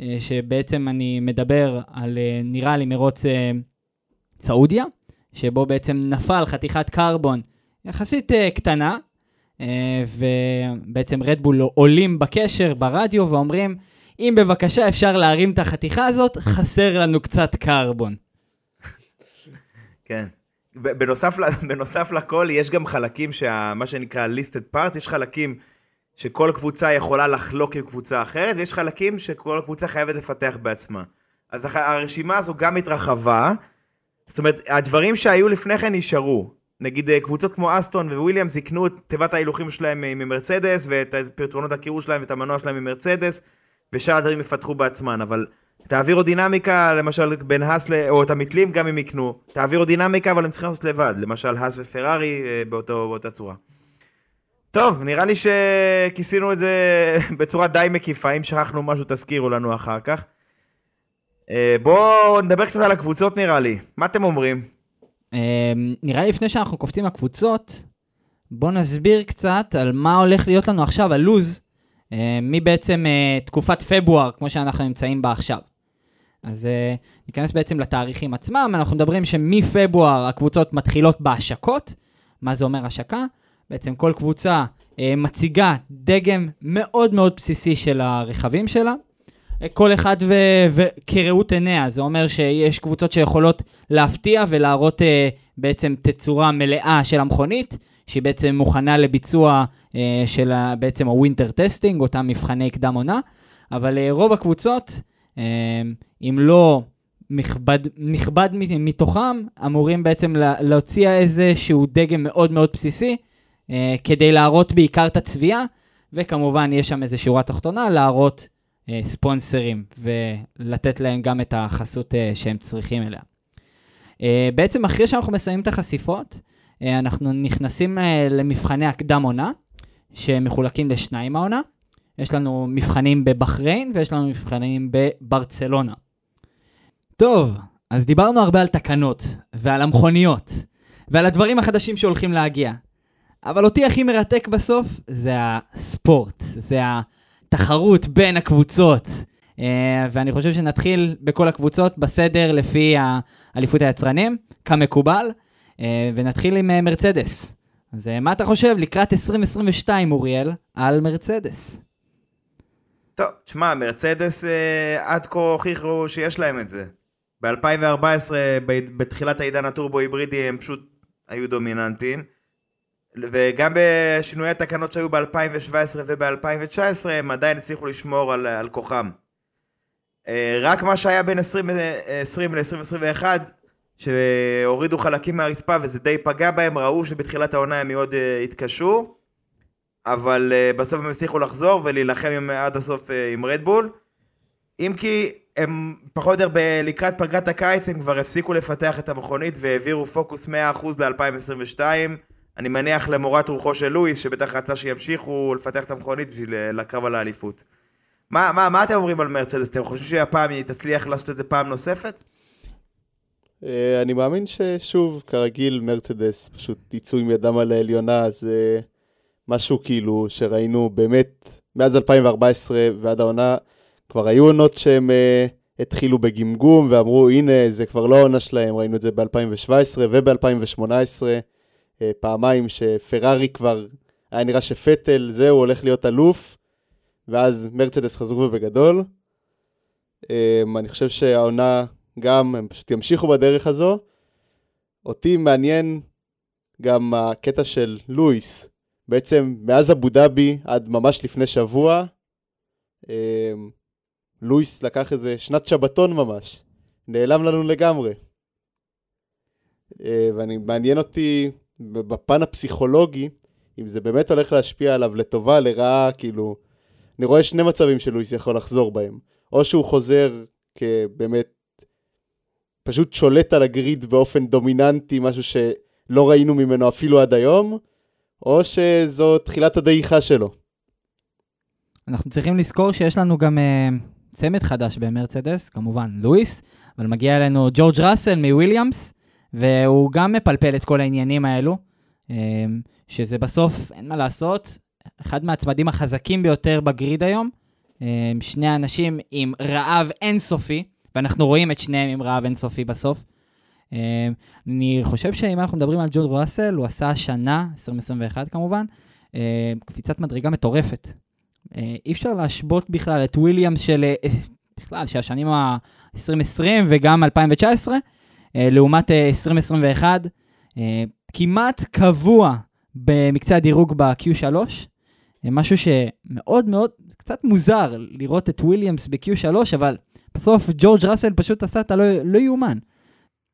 אה, שבעצם אני מדבר על, אה, נראה לי, מרוץ סעודיה, שבו בעצם נפל חתיכת קרבון יחסית קטנה, ובעצם רדבול עולים בקשר ברדיו ואומרים, אם בבקשה אפשר להרים את החתיכה הזאת, חסר לנו קצת קרבון. כן. בנוסף, בנוסף לכל, יש גם חלקים, שה, מה שנקרא listed parts, יש חלקים שכל קבוצה יכולה לחלוק עם קבוצה אחרת, ויש חלקים שכל קבוצה חייבת לפתח בעצמה. אז הרשימה הזו גם התרחבה, זאת אומרת, הדברים שהיו לפני כן נשארו. נגיד אה, קבוצות כמו אסטון וויליאמס יקנו את תיבת ההילוכים שלהם מ- ממרצדס, ואת פתרונות הקירור שלהם ואת המנוע שלהם ממרצדס, ושאר הדברים יפתחו בעצמם, אבל את האווירודינמיקה, למשל בין האס, ל- או את המתלים גם הם יקנו, את האווירודינמיקה אבל הם צריכים לעשות לבד, למשל האס ופרארי אה, באותו, באותה צורה. טוב, נראה לי שכיסינו את זה בצורה די מקיפה, אם שכחנו משהו תזכירו לנו אחר כך. אה, בואו נדבר קצת על הקבוצות נראה לי, מה אתם אומרים? אמ, נראה לי לפני שאנחנו קופצים לקבוצות, בואו נסביר קצת על מה הולך להיות לנו עכשיו, הלוז, אה, מבעצם אה, תקופת פברואר, כמו שאנחנו נמצאים בה עכשיו. אז אה, ניכנס בעצם לתאריכים עצמם, אנחנו מדברים שמפברואר הקבוצות מתחילות בהשקות. מה זה אומר השקה? בעצם כל קבוצה אה, מציגה דגם מאוד מאוד בסיסי של הרכבים שלה. אה, כל אחד ו- וכראות עיניה, זה אומר שיש קבוצות שיכולות להפתיע ולהראות אה, בעצם תצורה מלאה של המכונית, שהיא בעצם מוכנה לביצוע אה, של ה- בעצם ה winter testing, אותם מבחני קדם עונה, אבל אה, רוב הקבוצות, אם לא נכבד, נכבד מתוכם, אמורים בעצם לה- להוציא איזשהו דגם מאוד מאוד בסיסי, אה, כדי להראות בעיקר את הצביעה, וכמובן יש שם איזו שורה תחתונה, להראות אה, ספונסרים ולתת להם גם את החסות אה, שהם צריכים אליה. בעצם אחרי שאנחנו מסיימים את החשיפות, אנחנו נכנסים למבחני הקדם עונה, שמחולקים לשניים העונה. יש לנו מבחנים בבחריין ויש לנו מבחנים בברצלונה. טוב, אז דיברנו הרבה על תקנות ועל המכוניות ועל הדברים החדשים שהולכים להגיע. אבל אותי הכי מרתק בסוף זה הספורט, זה התחרות בין הקבוצות. Uh, ואני חושב שנתחיל בכל הקבוצות בסדר לפי אליפות היצרנים, כמקובל, uh, ונתחיל עם uh, מרצדס. אז מה אתה חושב לקראת 2022, אוריאל, על מרצדס? טוב, שמע, מרצדס אה, עד כה הוכיחו שיש להם את זה. ב-2014, בתחילת העידן הטורבו היברידי, הם פשוט היו דומיננטיים. וגם בשינויי התקנות שהיו ב-2017 וב-2019, הם עדיין הצליחו לשמור על, על כוחם. אה, רק מה שהיה בין 2020 ל-2021, שהורידו חלקים מהרצפה וזה די פגע בהם, ראו שבתחילת העונה הם מאוד אה, התקשו, אבל אה, בסוף הם הצליחו לחזור ולהילחם עם, עד הסוף עם רדבול. אם כי הם פחות או יותר לקראת פגרת הקיץ הם כבר הפסיקו לפתח את המכונית והעבירו פוקוס 100% ל-2022. אני מניח למורת רוחו של לואיס, שבטח רצה שימשיכו לפתח את המכונית בשביל לקרב על האליפות. מה, מה, מה אתם אומרים על מרצדס? אתם חושבים שהפעם היא תצליח לעשות את זה פעם נוספת? אה, אני מאמין ששוב, כרגיל, מרצדס פשוט יצאו עם ידם על העליונה, זה משהו כאילו שראינו באמת מאז 2014 ועד העונה, כבר היו עונות שהם uh, התחילו בגמגום ואמרו, הנה, זה כבר לא העונה שלהם, ראינו את זה ב-2017 וב-2018. אה, פעמיים שפרארי כבר, היה נראה שפטל, זהו, הולך להיות אלוף, ואז מרצדס חזרו ובגדול. אני חושב שהעונה גם, הם פשוט ימשיכו בדרך הזו. אותי מעניין גם הקטע של לואיס. בעצם מאז אבו דאבי עד ממש לפני שבוע, לואיס לקח איזה שנת שבתון ממש. נעלם לנו לגמרי. ואני מעניין אותי בפן הפסיכולוגי, אם זה באמת הולך להשפיע עליו לטובה, לרעה, כאילו, אני רואה שני מצבים שלואיס יכול לחזור בהם. או שהוא חוזר כבאמת, פשוט שולט על הגריד באופן דומיננטי, משהו שלא ראינו ממנו אפילו עד היום, או שזו תחילת הדעיכה שלו. אנחנו צריכים לזכור שיש לנו גם uh, צמד חדש במרצדס, כמובן לואיס, אבל מגיע אלינו ג'ורג' ראסל מוויליאמס, והוא גם מפלפל את כל העניינים האלו, אמ, שזה בסוף, אין מה לעשות, אחד מהצמדים החזקים ביותר בגריד היום. אמ, שני אנשים עם רעב אינסופי, ואנחנו רואים את שניהם עם רעב אינסופי בסוף. אמ, אני חושב שאם אנחנו מדברים על ג'ון ראסל, הוא עשה השנה, 2021 כמובן, קפיצת מדרגה מטורפת. אי אפשר להשוות בכלל את וויליאמס של, אה, בכלל, של השנים ה-2020 וגם 2019, אה, לעומת 2021, אה, כמעט קבוע במקצה הדירוג ב-Q3, משהו שמאוד מאוד, קצת מוזר לראות את וויליאמס ב-Q3, אבל בסוף ג'ורג' ראסל פשוט עשה את הלא לא יאומן.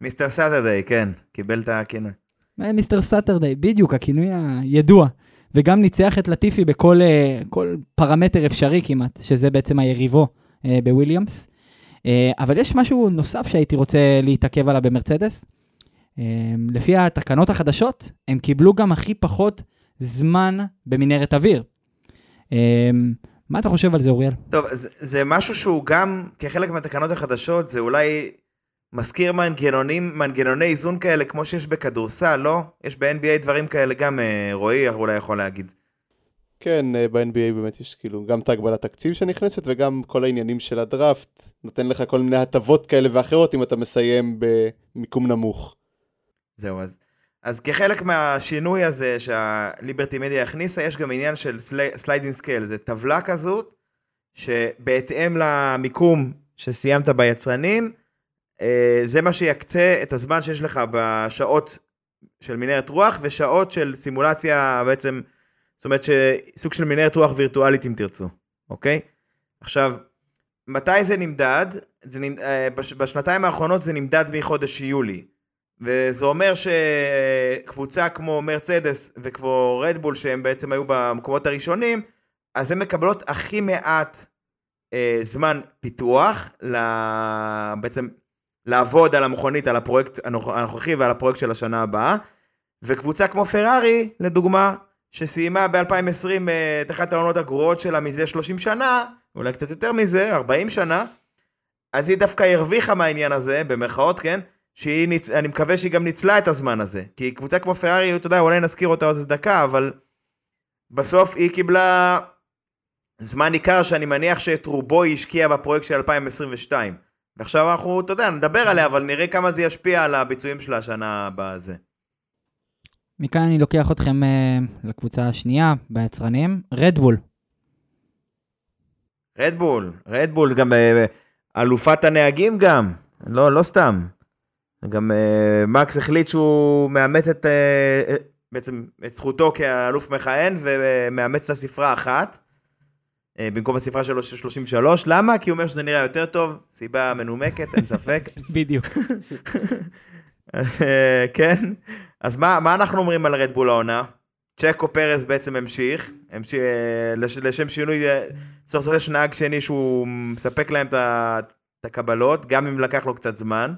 Mister Saturday, כן, קיבל את הכינוי. Mister Saturday, בדיוק, הכינוי הידוע. וגם ניצח את לטיפי בכל פרמטר אפשרי כמעט, שזה בעצם היריבו בוויליאמס. אבל יש משהו נוסף שהייתי רוצה להתעכב עליו במרצדס. לפי התקנות החדשות, הם קיבלו גם הכי פחות זמן במנהרת אוויר. אה, מה אתה חושב על זה, אוריאל? טוב, זה, זה משהו שהוא גם, כחלק מהתקנות החדשות, זה אולי מזכיר מנגנונים, מנגנוני איזון כאלה, כמו שיש בכדורסל, לא? יש ב-NBA דברים כאלה גם, אה, רועי אולי יכול להגיד. כן, אה, ב-NBA באמת יש כאילו גם את ההגבלת תקציב שנכנסת וגם כל העניינים של הדראפט, נותן לך כל מיני הטבות כאלה ואחרות אם אתה מסיים במיקום נמוך. זהו, אז, אז כחלק מהשינוי הזה שהליברטי מדיה הכניסה, יש גם עניין של sliding scale, זה טבלה כזאת, שבהתאם למיקום שסיימת ביצרנים, זה מה שיקצה את הזמן שיש לך בשעות של מנהרת רוח ושעות של סימולציה בעצם, זאת אומרת שסוג של מנהרת רוח וירטואלית אם תרצו, אוקיי? עכשיו, מתי זה נמדד? זה נמד... אה, בש... בשנתיים האחרונות זה נמדד מחודש יולי. וזה אומר שקבוצה כמו מרצדס וכמו רדבול שהם בעצם היו במקומות הראשונים, אז הן מקבלות הכי מעט אה, זמן פיתוח, ל... בעצם לעבוד על המכונית, על הפרויקט הנוכחי ועל הפרויקט של השנה הבאה. וקבוצה כמו פרארי, לדוגמה, שסיימה ב-2020 אה, את אחת העונות הגרועות שלה מזה 30 שנה, אולי קצת יותר מזה, 40 שנה, אז היא דווקא הרוויחה מהעניין הזה, במרכאות, כן? שהיא, ניצ... אני מקווה שהיא גם ניצלה את הזמן הזה. כי קבוצה כמו פרארי, אתה יודע, אולי נזכיר אותה עוד איזה דקה, אבל בסוף היא קיבלה זמן ניכר שאני מניח שאת רובו היא השקיעה בפרויקט של 2022. ועכשיו אנחנו, אתה יודע, נדבר עליה, אבל נראה כמה זה ישפיע על הביצועים של השנה הבאה זה. מכאן אני לוקח אתכם uh, לקבוצה השנייה ביצרנים, רדבול. רדבול, רדבול, גם uh, אלופת הנהגים גם, לא, לא סתם. גם uh, מקס החליט שהוא מאמץ את, uh, בעצם את זכותו כאלוף מכהן ומאמץ את הספרה אחת. אה, במקום הספרה שלו של 33. למה? כי הוא אומר שזה נראה יותר טוב, סיבה מנומקת, אין ספק. בדיוק. אה, כן, אז מה, מה אנחנו אומרים על רדבול העונה? צ'קו פרס בעצם המשיך, המשיך לש, לשם שינוי, סוף סוף יש נהג שני שהוא מספק להם את הקבלות, גם אם לקח לו קצת זמן.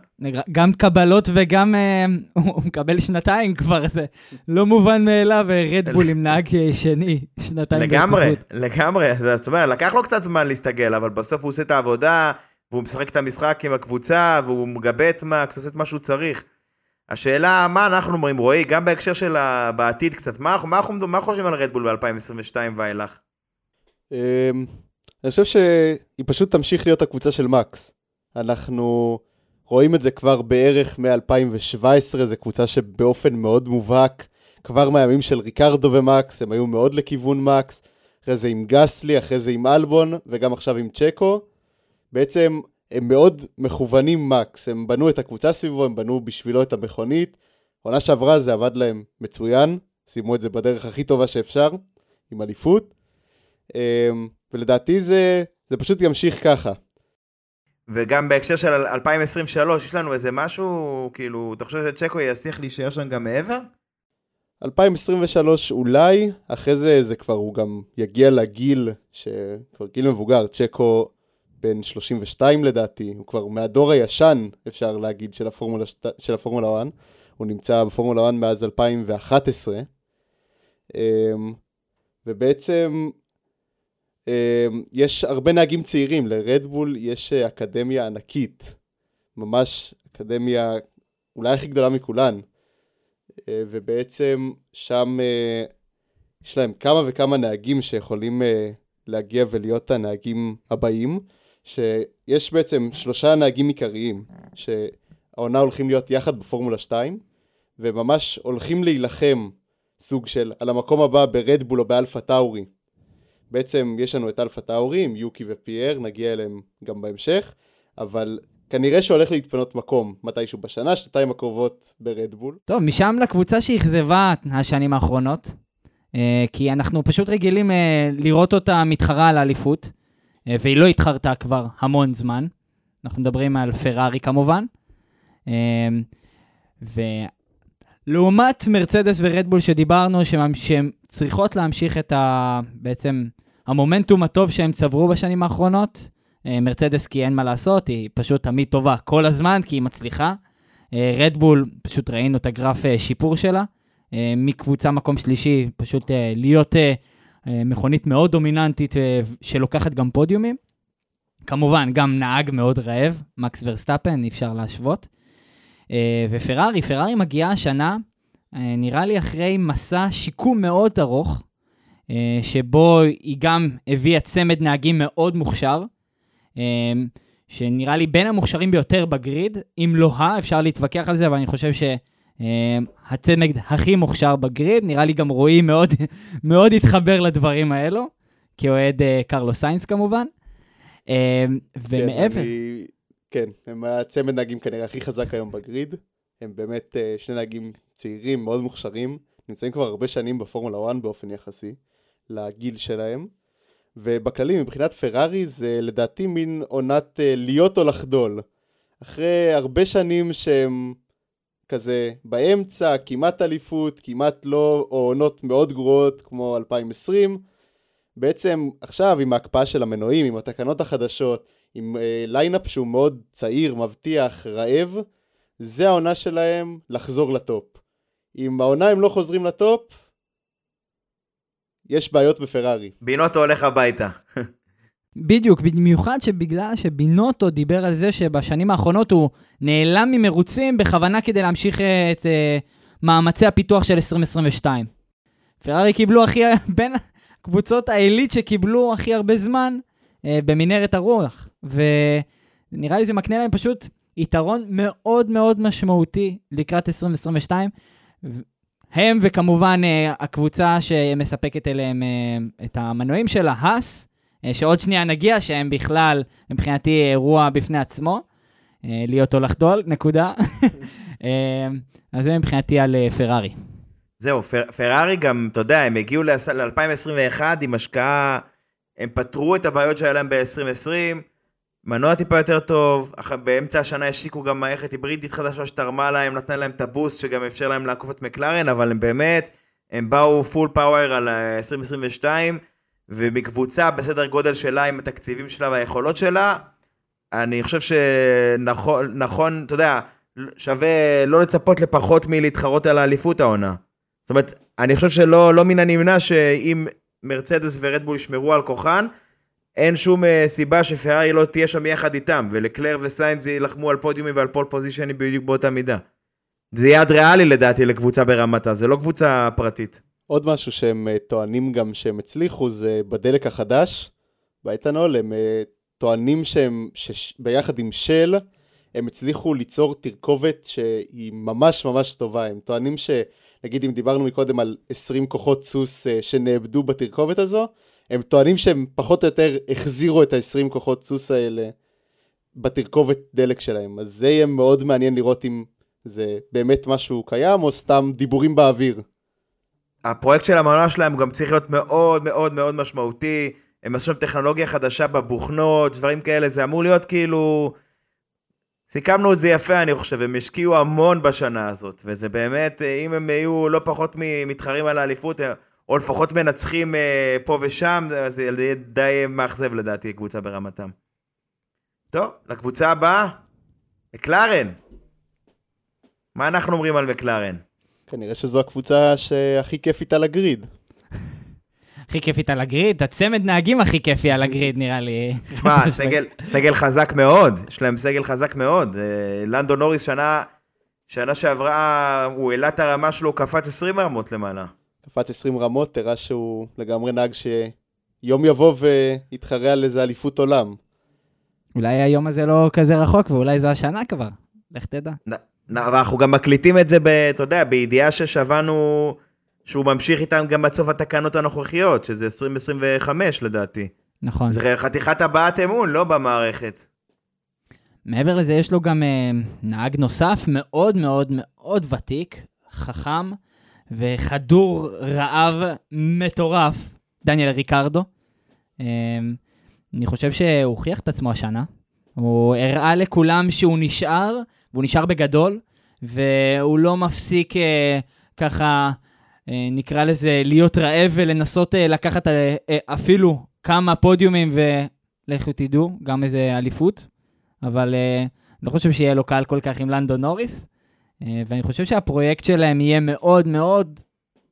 גם קבלות וגם uh, הוא מקבל שנתיים כבר, זה לא מובן מאליו, רדבול עם נהג שני, שנתיים לגמרי, ברציפות. לגמרי, זאת אומרת, לקח לו קצת זמן להסתגל, אבל בסוף הוא עושה את העבודה, והוא משחק את המשחק עם הקבוצה, והוא מגבה את מקס, עושה את מה שהוא צריך. השאלה, מה אנחנו אומרים, רועי, גם בהקשר של בעתיד קצת, מה אנחנו, מה אנחנו, מה חושבים על רדבול ב-2022 ואילך? אמ, אני חושב שהיא פשוט תמשיך להיות הקבוצה של מקס. אנחנו רואים את זה כבר בערך מ-2017, זו קבוצה שבאופן מאוד מובהק, כבר מהימים של ריקרדו ומקס, הם היו מאוד לכיוון מקס, אחרי זה עם גסלי, אחרי זה עם אלבון, וגם עכשיו עם צ'קו. בעצם הם מאוד מכוונים מקס, הם בנו את הקבוצה סביבו, הם בנו בשבילו את המכונית. עונה שעברה זה עבד להם מצוין, סיימו את זה בדרך הכי טובה שאפשר, עם אליפות. אמ, ולדעתי זה, זה פשוט ימשיך ככה. וגם בהקשר של 2023, יש לנו איזה משהו, כאילו, אתה חושב שצ'קו יצליח להישאר שם גם מעבר? 2023 אולי, אחרי זה זה כבר הוא גם יגיע לגיל, שכבר גיל מבוגר, צ'קו בן 32 לדעתי, הוא כבר מהדור הישן, אפשר להגיד, של הפורמולה, של הפורמולה 1, הוא נמצא בפורמולה 1 מאז 2011, אמ, ובעצם יש הרבה נהגים צעירים, לרדבול יש אה, אקדמיה ענקית, ממש אקדמיה אולי הכי גדולה מכולן, אה, ובעצם שם אה, יש להם כמה וכמה נהגים שיכולים להגיע ולהיות הנהגים הבאים, שיש בעצם שלושה נהגים עיקריים, שהעונה הולכים להיות יחד בפורמולה 2, וממש הולכים להילחם סוג של על המקום הבא ברדבול או באלפה טאורי. בעצם יש לנו את אלפה טאורי יוקי ופייר, נגיע אליהם גם בהמשך, אבל כנראה שהולך להתפנות מקום מתישהו בשנה, שנתיים הקרובות ברדבול. טוב, משם לקבוצה שאכזבה השנים האחרונות, אה, כי אנחנו פשוט רגילים אה, לראות אותה מתחרה על האליפות, אה, והיא לא התחרתה כבר המון זמן. אנחנו מדברים על פרארי כמובן. ולעומת מרצדס ורדבול שדיברנו, שהן צריכות להמשיך את ה... בעצם המומנטום הטוב שהם צברו בשנים האחרונות, אה, מרצדס כי אין מה לעשות, היא פשוט תמיד טובה כל הזמן כי היא מצליחה. רדבול, אה, פשוט ראינו את הגרף אה, שיפור שלה. מקבוצה מקום שלישי, פשוט להיות מכונית מאוד דומיננטית שלוקחת גם פודיומים. כמובן, גם נהג מאוד רעב, מקס ורסטאפן, אי אפשר להשוות. אה, ופרארי, פרארי מגיעה השנה, אה, נראה לי אחרי מסע שיקום מאוד ארוך, אה, שבו היא גם הביאה צמד נהגים מאוד מוכשר, אה, שנראה לי בין המוכשרים ביותר בגריד, אם לא ה, אפשר להתווכח על זה, אבל אני חושב שהצמד הכי מוכשר בגריד, נראה לי גם רועי מאוד, מאוד התחבר לדברים האלו, כאוהד קרלו סיינס כמובן. אה, ומעבר... כן, הם הצמד נהגים כנראה הכי חזק היום בגריד. הם באמת אה, שני נהגים צעירים, מאוד מוכשרים, נמצאים כבר הרבה שנים בפורמולה 1 באופן יחסי לגיל שלהם. ובכללי, מבחינת פרארי זה לדעתי מין עונת אה, להיות או לחדול. אחרי הרבה שנים שהם כזה באמצע, כמעט אליפות, כמעט לא, או עונות מאוד גרועות כמו 2020, בעצם עכשיו עם ההקפאה של המנועים, עם התקנות החדשות, עם אה, lineup שהוא מאוד צעיר, מבטיח, רעב, זה העונה שלהם לחזור לטופ. אם העונה הם לא חוזרים לטופ, יש בעיות בפרארי. בינוטו הולך הביתה. בדיוק, במיוחד שבגלל שבינוטו דיבר על זה שבשנים האחרונות הוא נעלם ממרוצים בכוונה כדי להמשיך את אה, מאמצי הפיתוח של 2022. פרארי קיבלו הכי, בין קבוצות העילית שקיבלו הכי הרבה זמן uh, במנהרת הרוח, ונראה לי זה מקנה להם פשוט יתרון מאוד מאוד משמעותי לקראת 2022. הם וכמובן uh, הקבוצה שמספקת אליהם uh, את המנועים שלה, האס, uh, שעוד שנייה נגיע, שהם בכלל, מבחינתי, אירוע בפני עצמו, להיות או לחדול, נקודה. אז זה מבחינתי על פרארי. זהו, פר, פרארי גם, אתה יודע, הם הגיעו ל-2021 עם השקעה, הם פתרו את הבעיות שהיה להם ב-2020, מנוע טיפה יותר טוב. באמצע השנה השיקו גם מערכת היברידית חדשה שתרמה להם, נתנה להם את הבוסט שגם אפשר להם לעקוף את מקלרן, אבל הם באמת, הם באו פול פאוור על 2022, ומקבוצה בסדר גודל שלה עם התקציבים שלה והיכולות שלה, אני חושב שנכון, נכון, אתה יודע, שווה לא לצפות לפחות מלהתחרות על האליפות העונה. זאת אומרת, אני חושב שלא לא מן הנמנע שאם מרצדס ורדבול ישמרו על כוחן, אין שום uh, סיבה שפרארי לא תהיה שם יחד איתם, ולקלר וסיינס יילחמו על פודיומים ועל פול פוזיישנים בדיוק באותה מידה. זה יעד ריאלי לדעתי לקבוצה ברמתה, זה לא קבוצה פרטית. עוד משהו שהם uh, טוענים גם שהם הצליחו זה בדלק החדש, באתנול, הם uh, טוענים שהם, שביחד עם של, הם הצליחו ליצור תרכובת שהיא ממש ממש טובה, הם טוענים ש... נגיד אם דיברנו מקודם על 20 כוחות סוס uh, שנאבדו בתרכובת הזו, הם טוענים שהם פחות או יותר החזירו את ה-20 כוחות סוס האלה בתרכובת דלק שלהם. אז זה יהיה מאוד מעניין לראות אם זה באמת משהו קיים או סתם דיבורים באוויר. הפרויקט של המעונה שלהם גם צריך להיות מאוד מאוד מאוד משמעותי. הם עשו שם טכנולוגיה חדשה בבוכנות, דברים כאלה, זה אמור להיות כאילו... סיכמנו את זה יפה, אני חושב, הם השקיעו המון בשנה הזאת, וזה באמת, אם הם יהיו לא פחות מתחרים על האליפות, או לפחות מנצחים אה, פה ושם, זה יהיה די מאכזב לדעתי, קבוצה ברמתם. טוב, לקבוצה הבאה, מקלרן. מה אנחנו אומרים על מקלרן? כנראה שזו הקבוצה שהכי כיפית על הגריד. הכי כיפית על הגריד? הצמד נהגים הכי כיפי על הגריד, נראה לי. תשמע, סגל, סגל חזק מאוד, יש להם סגל חזק מאוד. אה, לנדו נוריס שנה, שנה שעברה, הוא העלה את הרמה שלו, קפץ 20 רמות למעלה. קפץ 20 רמות, תראה שהוא לגמרי נהג שיום יבוא ויתחרה על איזה אליפות עולם. אולי היום הזה לא כזה רחוק, ואולי זו השנה כבר, לך תדע. אנחנו גם מקליטים את זה, ב, אתה יודע, בידיעה ששבענו שהוא ממשיך איתם גם עד סוף התקנות הנוכחיות, שזה 2025 לדעתי. נכון. זה חתיכת הבעת אמון, לא במערכת. מעבר לזה, יש לו גם אה, נהג נוסף מאוד מאוד מאוד ותיק, חכם, וחדור רעב מטורף, דניאל ריקרדו. אמ, אני חושב שהוא הוכיח את עצמו השנה. הוא הראה לכולם שהוא נשאר, והוא נשאר בגדול, והוא לא מפסיק אה, ככה, אה, נקרא לזה, להיות רעב ולנסות אה, לקחת אפילו כמה פודיומים ולכו תדעו, גם איזה אליפות. אבל לא חושב שיהיה לו קל כל כך עם לנדון נוריס. אה, ואני חושב שהפרויקט שלהם יהיה מאוד מאוד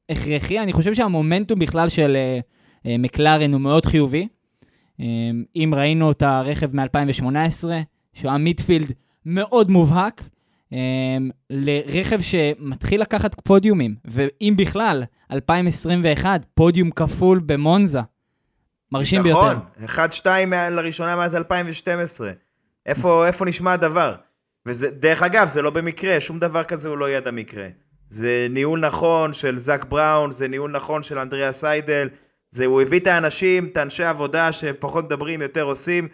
הכרחי. אני חושב שהמומנטום בכלל של אה, אה, מקלרן הוא מאוד חיובי. אם ראינו את הרכב מ-2018, שהוא היה מידפילד מאוד מובהק, לרכב שמתחיל לקחת פודיומים, ואם בכלל, 2021, פודיום כפול במונזה. מרשים ביותר. נכון, 1-2 מה- לראשונה מאז 2012. איפה, איפה נשמע הדבר? וזה, דרך אגב, זה לא במקרה, שום דבר כזה הוא לא ידע מקרה. זה ניהול נכון של זאק בראון, זה ניהול נכון של אנדריאס סיידל, זה, הוא הביא את האנשים, את האנשי העבודה שפחות מדברים, יותר עושים,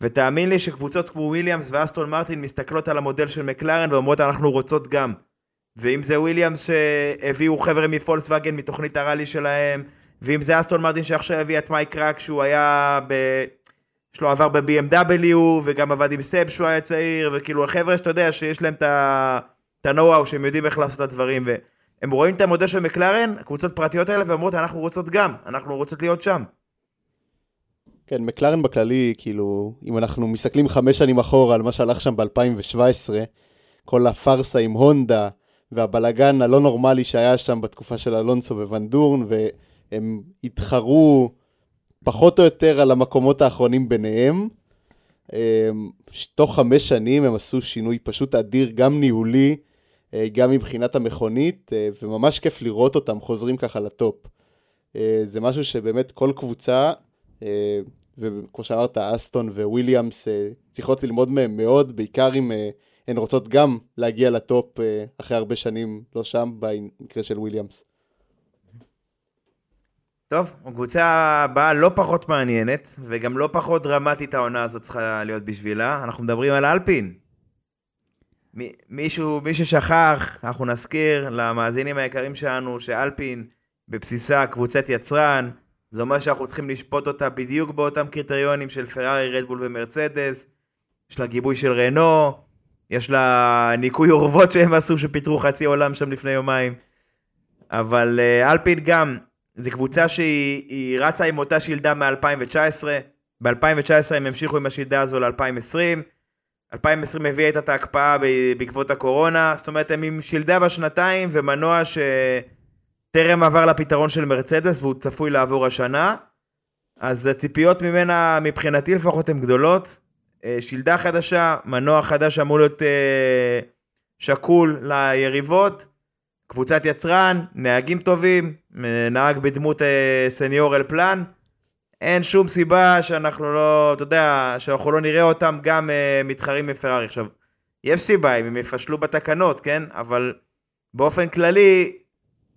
ותאמין לי שקבוצות כמו וויליאמס ואסטון מרטין מסתכלות על המודל של מקלרן ואומרות אנחנו רוצות גם. ואם זה וויליאמס שהביאו חבר'ה מפולקסווגן מתוכנית הראלי שלהם, ואם זה אסטון מרטין שעכשיו הביא את מייק קראק שהוא היה ב... יש לו עבר ב-BMW וגם עבד עם סב שהוא היה צעיר וכאילו החבר'ה שאתה יודע שיש להם את ה-know-how שהם יודעים איך לעשות את הדברים והם רואים את המודל של מקלרן, הקבוצות הפרטיות האלה ואומרות אנחנו רוצות גם, אנחנו רוצות להיות שם. כן, מקלרן בכללי, כאילו, אם אנחנו מסתכלים חמש שנים אחורה על מה שהלך שם ב-2017, כל הפארסה עם הונדה והבלגן הלא נורמלי שהיה שם בתקופה של אלונסו וונדורן, והם התחרו פחות או יותר על המקומות האחרונים ביניהם. אמ, תוך חמש שנים הם עשו שינוי פשוט אדיר, גם ניהולי, אה, גם מבחינת המכונית, אה, וממש כיף לראות אותם חוזרים ככה לטופ. אה, זה משהו שבאמת כל קבוצה, אה, וכמו שאמרת, אסטון וויליאמס אה, צריכות ללמוד מהם מאוד, בעיקר אם אה, הן רוצות גם להגיע לטופ אה, אחרי הרבה שנים, לא שם, במקרה של וויליאמס. טוב, הקבוצה הבאה לא פחות מעניינת, וגם לא פחות דרמטית העונה הזאת צריכה להיות בשבילה. אנחנו מדברים על אלפין. מי- מישהו, מי ששכח, אנחנו נזכיר למאזינים היקרים שלנו שאלפין בבסיסה קבוצת יצרן, זה אומר שאנחנו צריכים לשפוט אותה בדיוק באותם קריטריונים של פרארי, רדבול ומרצדס. יש לה גיבוי של רנו, יש לה ניקוי אורוות שהם עשו שפיטרו חצי עולם שם לפני יומיים. אבל אה, אלפין גם, זו קבוצה שהיא היא רצה עם אותה שילדה מ-2019. ב-2019 הם המשיכו עם השילדה הזו ל-2020. 2020 הביאה איתה את ההקפאה בעקבות הקורונה. זאת אומרת, הם עם שילדה בשנתיים ומנוע שטרם עבר לפתרון של מרצדס והוא צפוי לעבור השנה. אז הציפיות ממנה, מבחינתי לפחות, הן גדולות. אה, שילדה חדשה, מנוע חדש אמור להיות אה, שקול ליריבות. קבוצת יצרן, נהגים טובים, נהג בדמות אה, סניור אל פלן. אין שום סיבה שאנחנו לא, אתה יודע, שאנחנו לא נראה אותם גם אה, מתחרים מפרארי. עכשיו, יש סיבה אם הם יפשלו בתקנות, כן? אבל באופן כללי,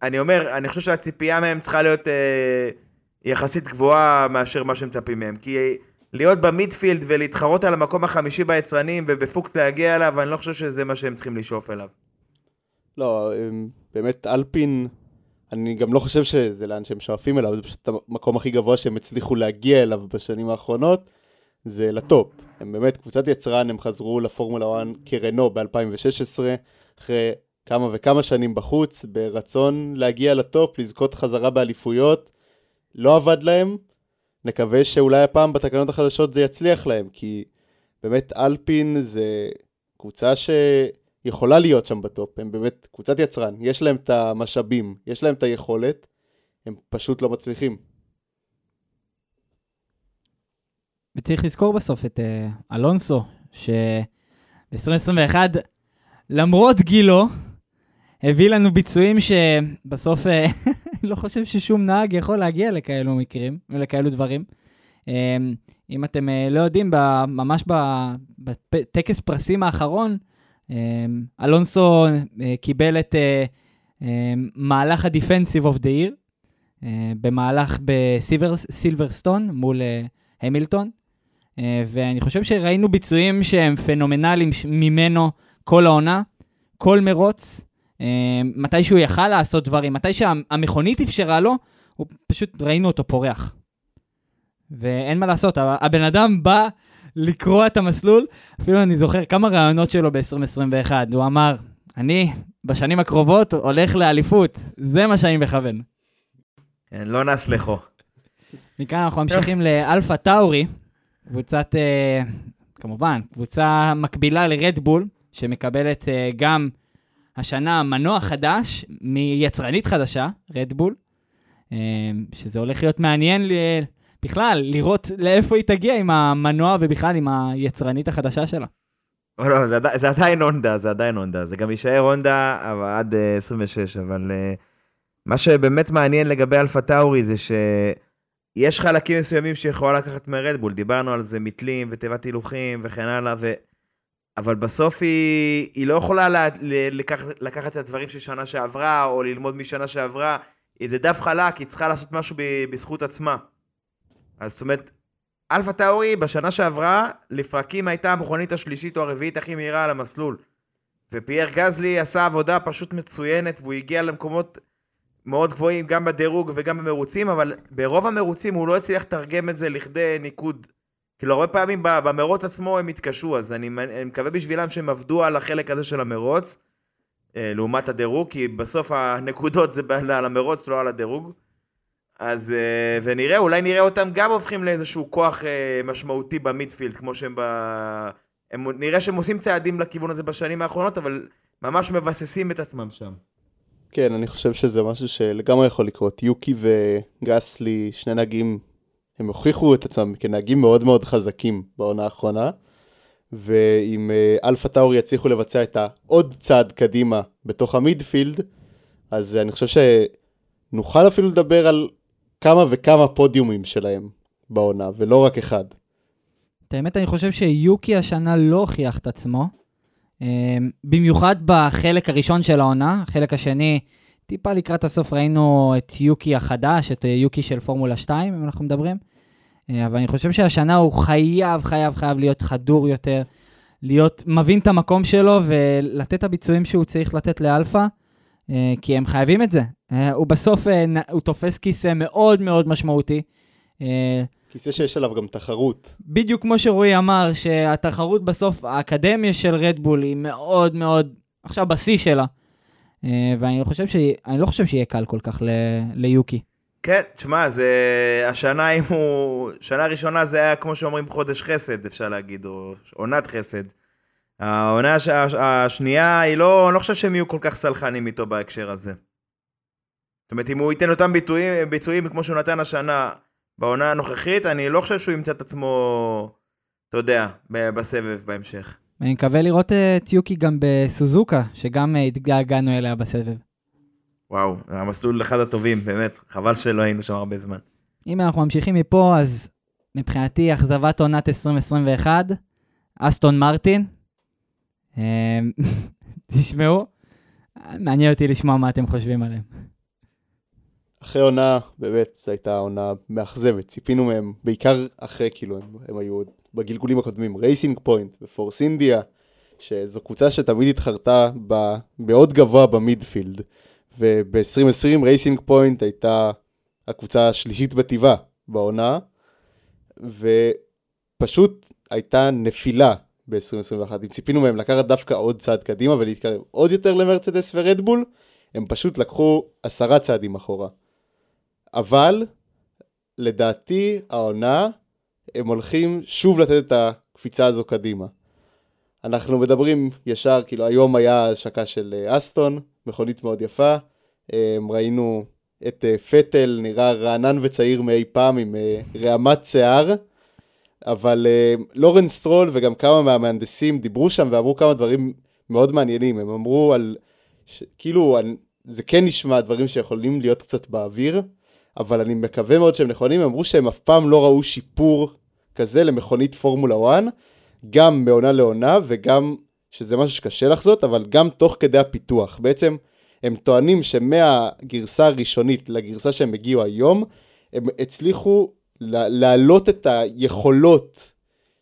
אני אומר, אני חושב שהציפייה מהם צריכה להיות אה, יחסית גבוהה מאשר מה שמצפים מהם. כי להיות במידפילד ולהתחרות על המקום החמישי ביצרנים ובפוקס להגיע אליו, אני לא חושב שזה מה שהם צריכים לשאוף אליו. לא, באמת אלפין, אני גם לא חושב שזה לאן שהם שואפים אליו, זה פשוט המקום הכי גבוה שהם הצליחו להגיע אליו בשנים האחרונות, זה לטופ. הם באמת קבוצת יצרן, הם חזרו לפורמולה 1 כרנו ב-2016, אחרי כמה וכמה שנים בחוץ, ברצון להגיע לטופ, לזכות חזרה באליפויות. לא עבד להם, נקווה שאולי הפעם בתקנות החדשות זה יצליח להם, כי באמת אלפין זה קבוצה שיכולה להיות שם בטופ, הם באמת קבוצת יצרן, יש להם את המשאבים, יש להם את היכולת, הם פשוט לא מצליחים. וצריך לזכור בסוף את uh, אלונסו, שב-2021, למרות גילו, הביא לנו ביצועים שבסוף אה, לא חושב ששום נהג יכול להגיע לכאלו מקרים ולכאלו דברים. אה, אם אתם לא יודעים, ממש בטקס פרסים האחרון, אלונסו אה, קיבל את אה, אה, מהלך ה-Defensive of the Year, במהלך בסילברסטון מול המילטון. ואני חושב שראינו ביצועים שהם פנומנליים ממנו כל העונה, כל מרוץ, מתי שהוא יכל לעשות דברים, מתי שהמכונית אפשרה לו, הוא פשוט ראינו אותו פורח. ואין מה לעשות, הבן אדם בא לקרוע את המסלול, אפילו אני זוכר כמה רעיונות שלו ב-2021, הוא אמר, אני בשנים הקרובות הולך לאליפות, זה מה שאני מכוון. כן, לא נס לכו. מכאן אנחנו ממשיכים לאלפה טאורי, קבוצת, אה, כמובן, קבוצה מקבילה לרדבול, שמקבלת אה, גם השנה מנוע חדש מיצרנית חדשה, רדבול, אה, שזה הולך להיות מעניין. בכלל, לראות לאיפה היא תגיע עם המנוע ובכלל עם היצרנית החדשה שלה. לא, לא, זה, עדי- זה עדיין הונדה, זה עדיין הונדה. זה גם יישאר הונדה אבל עד אה, 26, אבל אה, מה שבאמת מעניין לגבי אלפה טאורי זה שיש חלקים מסוימים שיכולה לקחת מרדבול. דיברנו על זה, מתלים ותיבת הילוכים וכן הלאה, ו... אבל בסוף היא, היא לא יכולה לה, ל- לקח, לקחת את הדברים של שנה שעברה, או ללמוד משנה שעברה. זה דף חלק, היא צריכה לעשות משהו ב- בזכות עצמה. אז זאת אומרת, אלפה טאורי בשנה שעברה, לפרקים הייתה המכונית השלישית או הרביעית הכי מהירה על המסלול. ופייר גזלי עשה עבודה פשוט מצוינת, והוא הגיע למקומות מאוד גבוהים, גם בדירוג וגם במרוצים, אבל ברוב המרוצים הוא לא הצליח לתרגם את זה לכדי ניקוד. כאילו, הרבה פעמים במרוץ עצמו הם התקשו, אז אני, אני מקווה בשבילם שהם עבדו על החלק הזה של המרוץ, אה, לעומת הדירוג, כי בסוף הנקודות זה על המרוץ, לא על הדירוג. אז, אה, ונראה, אולי נראה אותם גם הופכים לאיזשהו כוח אה, משמעותי במידפילד, כמו שהם ב... הם, נראה שהם עושים צעדים לכיוון הזה בשנים האחרונות, אבל ממש מבססים את עצמם שם. כן, אני חושב שזה משהו שלגמרי יכול לקרות. יוקי וגסלי, שני נהגים, הם הוכיחו את עצמם כנהגים מאוד מאוד חזקים בעונה האחרונה, ואם אה, אלפה טאורי יצליחו לבצע את העוד צעד קדימה בתוך המידפילד, אז אני חושב שנוכל אפילו לדבר על כמה וכמה פודיומים שלהם בעונה, ולא רק אחד. את האמת, אני חושב שיוקי השנה לא הוכיח את עצמו. אה, במיוחד בחלק הראשון של העונה, החלק השני, טיפה לקראת הסוף ראינו את יוקי החדש, את יוקי של פורמולה 2, אם אנחנו מדברים. אה, אבל אני חושב שהשנה הוא חייב, חייב, חייב להיות חדור יותר, להיות, מבין את המקום שלו ולתת את הביצועים שהוא צריך לתת לאלפא, אה, כי הם חייבים את זה. אה, הוא בסוף, אה, הוא תופס כיסא מאוד מאוד משמעותי. אה, כיסא שיש עליו גם תחרות. בדיוק כמו שרועי אמר, שהתחרות בסוף, האקדמיה של רדבול היא מאוד מאוד, עכשיו בשיא שלה. ואני לא חושב, ש... אני לא חושב שיהיה קל כל כך ל... ליוקי. כן, תשמע, זה... השנה אם הוא... שנה ראשונה זה היה, כמו שאומרים, חודש חסד, אפשר להגיד, או עונת חסד. העונה הש... הש- השנייה, היא לא... אני לא חושב שהם יהיו כל כך סלחנים איתו בהקשר הזה. זאת אומרת, אם הוא ייתן אותם ביטויים, ביצועים כמו שהוא נתן השנה בעונה הנוכחית, אני לא חושב שהוא ימצא את עצמו, אתה יודע, בסבב בהמשך. אני מקווה לראות אה, את יוקי גם בסוזוקה, שגם אה, התגעגענו אליה בסבב. וואו, המסלול אחד הטובים, באמת, חבל שלא היינו שם הרבה זמן. אם אנחנו ממשיכים מפה, אז מבחינתי אכזבת עונת 2021, אסטון מרטין. אה, תשמעו, מעניין אותי לשמוע מה אתם חושבים עליהם. אחרי עונה, באמת, זו הייתה עונה מאכזבת, ציפינו מהם, בעיקר אחרי, כאילו, הם, הם היו עוד בגלגולים הקודמים, רייסינג פוינט ופורס אינדיה, שזו קבוצה שתמיד התחרתה מאוד גבוה ב midfield, וב-2020 רייסינג פוינט הייתה הקבוצה השלישית בטיבה בעונה, ופשוט הייתה נפילה ב-2021. אם ציפינו מהם לקחת דווקא עוד צעד קדימה ולהתקרב עוד יותר למרצדס ורדבול, הם פשוט לקחו עשרה צעדים אחורה. אבל, לדעתי, העונה, הם הולכים שוב לתת את הקפיצה הזו קדימה. אנחנו מדברים ישר, כאילו היום היה השקה של אה, אסטון, מכונית מאוד יפה. אה, ראינו את אה, פטל, נראה רענן וצעיר מאי פעם עם אה, רעמת שיער. אבל לורן סטרול וגם כמה מהמהנדסים דיברו שם ואמרו כמה דברים מאוד מעניינים. הם אמרו על, ש... כאילו. זה כן נשמע דברים שיכולים להיות קצת באוויר, אבל אני מקווה מאוד שהם נכונים. הם אמרו שהם אף פעם לא ראו שיפור כזה למכונית פורמולה 1, גם מעונה לעונה וגם, שזה משהו שקשה לחזות, אבל גם תוך כדי הפיתוח. בעצם הם טוענים שמהגרסה הראשונית לגרסה שהם הגיעו היום, הם הצליחו להעלות את היכולות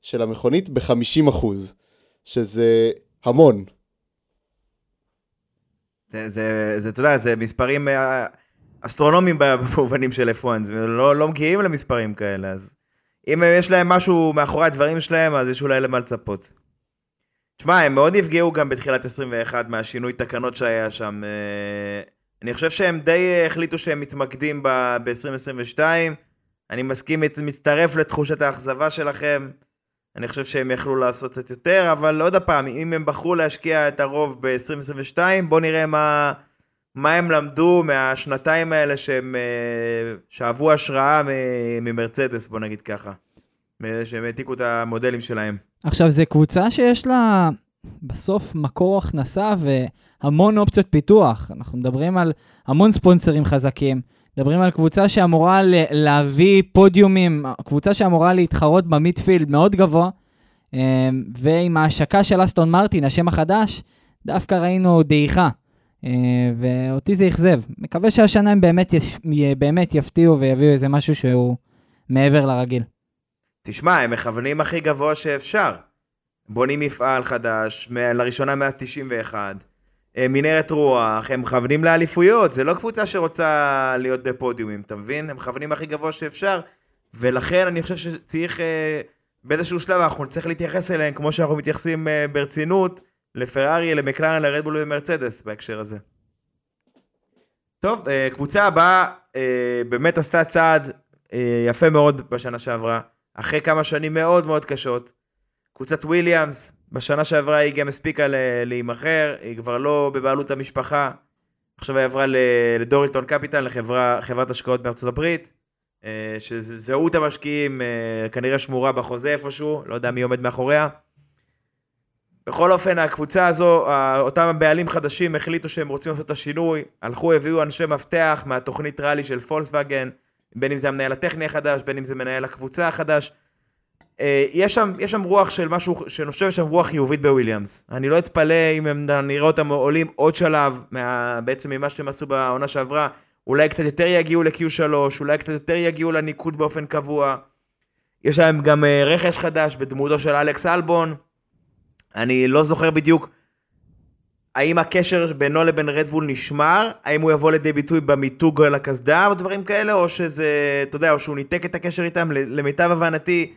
של המכונית ב-50%, שזה המון. זה, זה, אתה יודע, זה מספרים אה, אסטרונומיים במובנים של F1, זה לא, לא מגיעים למספרים כאלה, אז אם יש להם משהו מאחורי הדברים שלהם, אז יש אולי למה לצפות. תשמע, הם מאוד נפגעו גם בתחילת 21 מהשינוי תקנות שהיה שם. אה, אני חושב שהם די החליטו שהם מתמקדים ב-2022. אני מסכים, מצטרף לתחושת האכזבה שלכם. אני חושב שהם יכלו לעשות קצת יותר, אבל עוד פעם, אם הם בחרו להשקיע את הרוב ב-2022, בואו נראה מה, מה הם למדו מהשנתיים האלה שהם אה, שאבו השראה ממרצדס, בוא נגיד ככה. מאלה שהם העתיקו את המודלים שלהם. עכשיו, זו קבוצה שיש לה בסוף מקור הכנסה והמון אופציות פיתוח. אנחנו מדברים על המון ספונסרים חזקים. מדברים על קבוצה שאמורה להביא פודיומים, קבוצה שאמורה להתחרות במיטפילד מאוד גבוה, אמ, ועם ההשקה של אסטון מרטין, השם החדש, דווקא ראינו דעיכה, אה, ואותי זה אכזב. מקווה שהשנה הם באמת, יש, באמת יפתיעו ויביאו איזה משהו שהוא מעבר לרגיל. תשמע, הם מכוונים הכי גבוה שאפשר. בונים מפעל חדש, מ- לראשונה מאז 91. אה, מנהרת רוח, הם מכוונים לאליפויות, זה לא קבוצה שרוצה להיות בפודיומים, אתה מבין? הם מכוונים הכי גבוה שאפשר, ולכן אני חושב שצריך, אה, באיזשהו שלב אנחנו נצטרך להתייחס אליהם כמו שאנחנו מתייחסים אה, ברצינות לפרארי, למקלרן, לרדבול ומרצדס בהקשר הזה. טוב, אה, קבוצה הבאה אה, באמת עשתה צעד אה, יפה מאוד בשנה שעברה, אחרי כמה שנים מאוד מאוד קשות. קבוצת וויליאמס, בשנה שעברה היא גם הספיקה להימכר, היא כבר לא בבעלות המשפחה. עכשיו היא עברה ל- לדוריטון קפיטל, לחברת השקעות בארצות הברית, שזהות המשקיעים אה, כנראה שמורה בחוזה איפשהו, לא יודע מי עומד מאחוריה. בכל אופן, הקבוצה הזו, אותם הבעלים חדשים החליטו שהם רוצים לעשות את השינוי, הלכו, הביאו אנשי מפתח מהתוכנית ראלי של פולקסווגן, בין אם זה המנהל הטכני החדש, בין אם זה מנהל הקבוצה החדש. אה, יש שם, יש שם רוח של משהו, שנושב שם רוח חיובית בוויליאמס. אני לא אתפלא אם הם, נראה אותם עולים עוד שלב, מה, בעצם ממה שהם עשו בעונה שעברה. אולי קצת יותר יגיעו ל-Q3, אולי קצת יותר יגיעו לניקוד באופן קבוע. יש להם גם אה, רכש חדש בדמותו של אלכס אלבון. אני לא זוכר בדיוק האם הקשר בינו לבין רדבול נשמר, האם הוא יבוא לידי ביטוי במיתוג על הקסדה או דברים כאלה, או שזה, אתה יודע, או שהוא ניתק את הקשר איתם, למיטב הבנתי,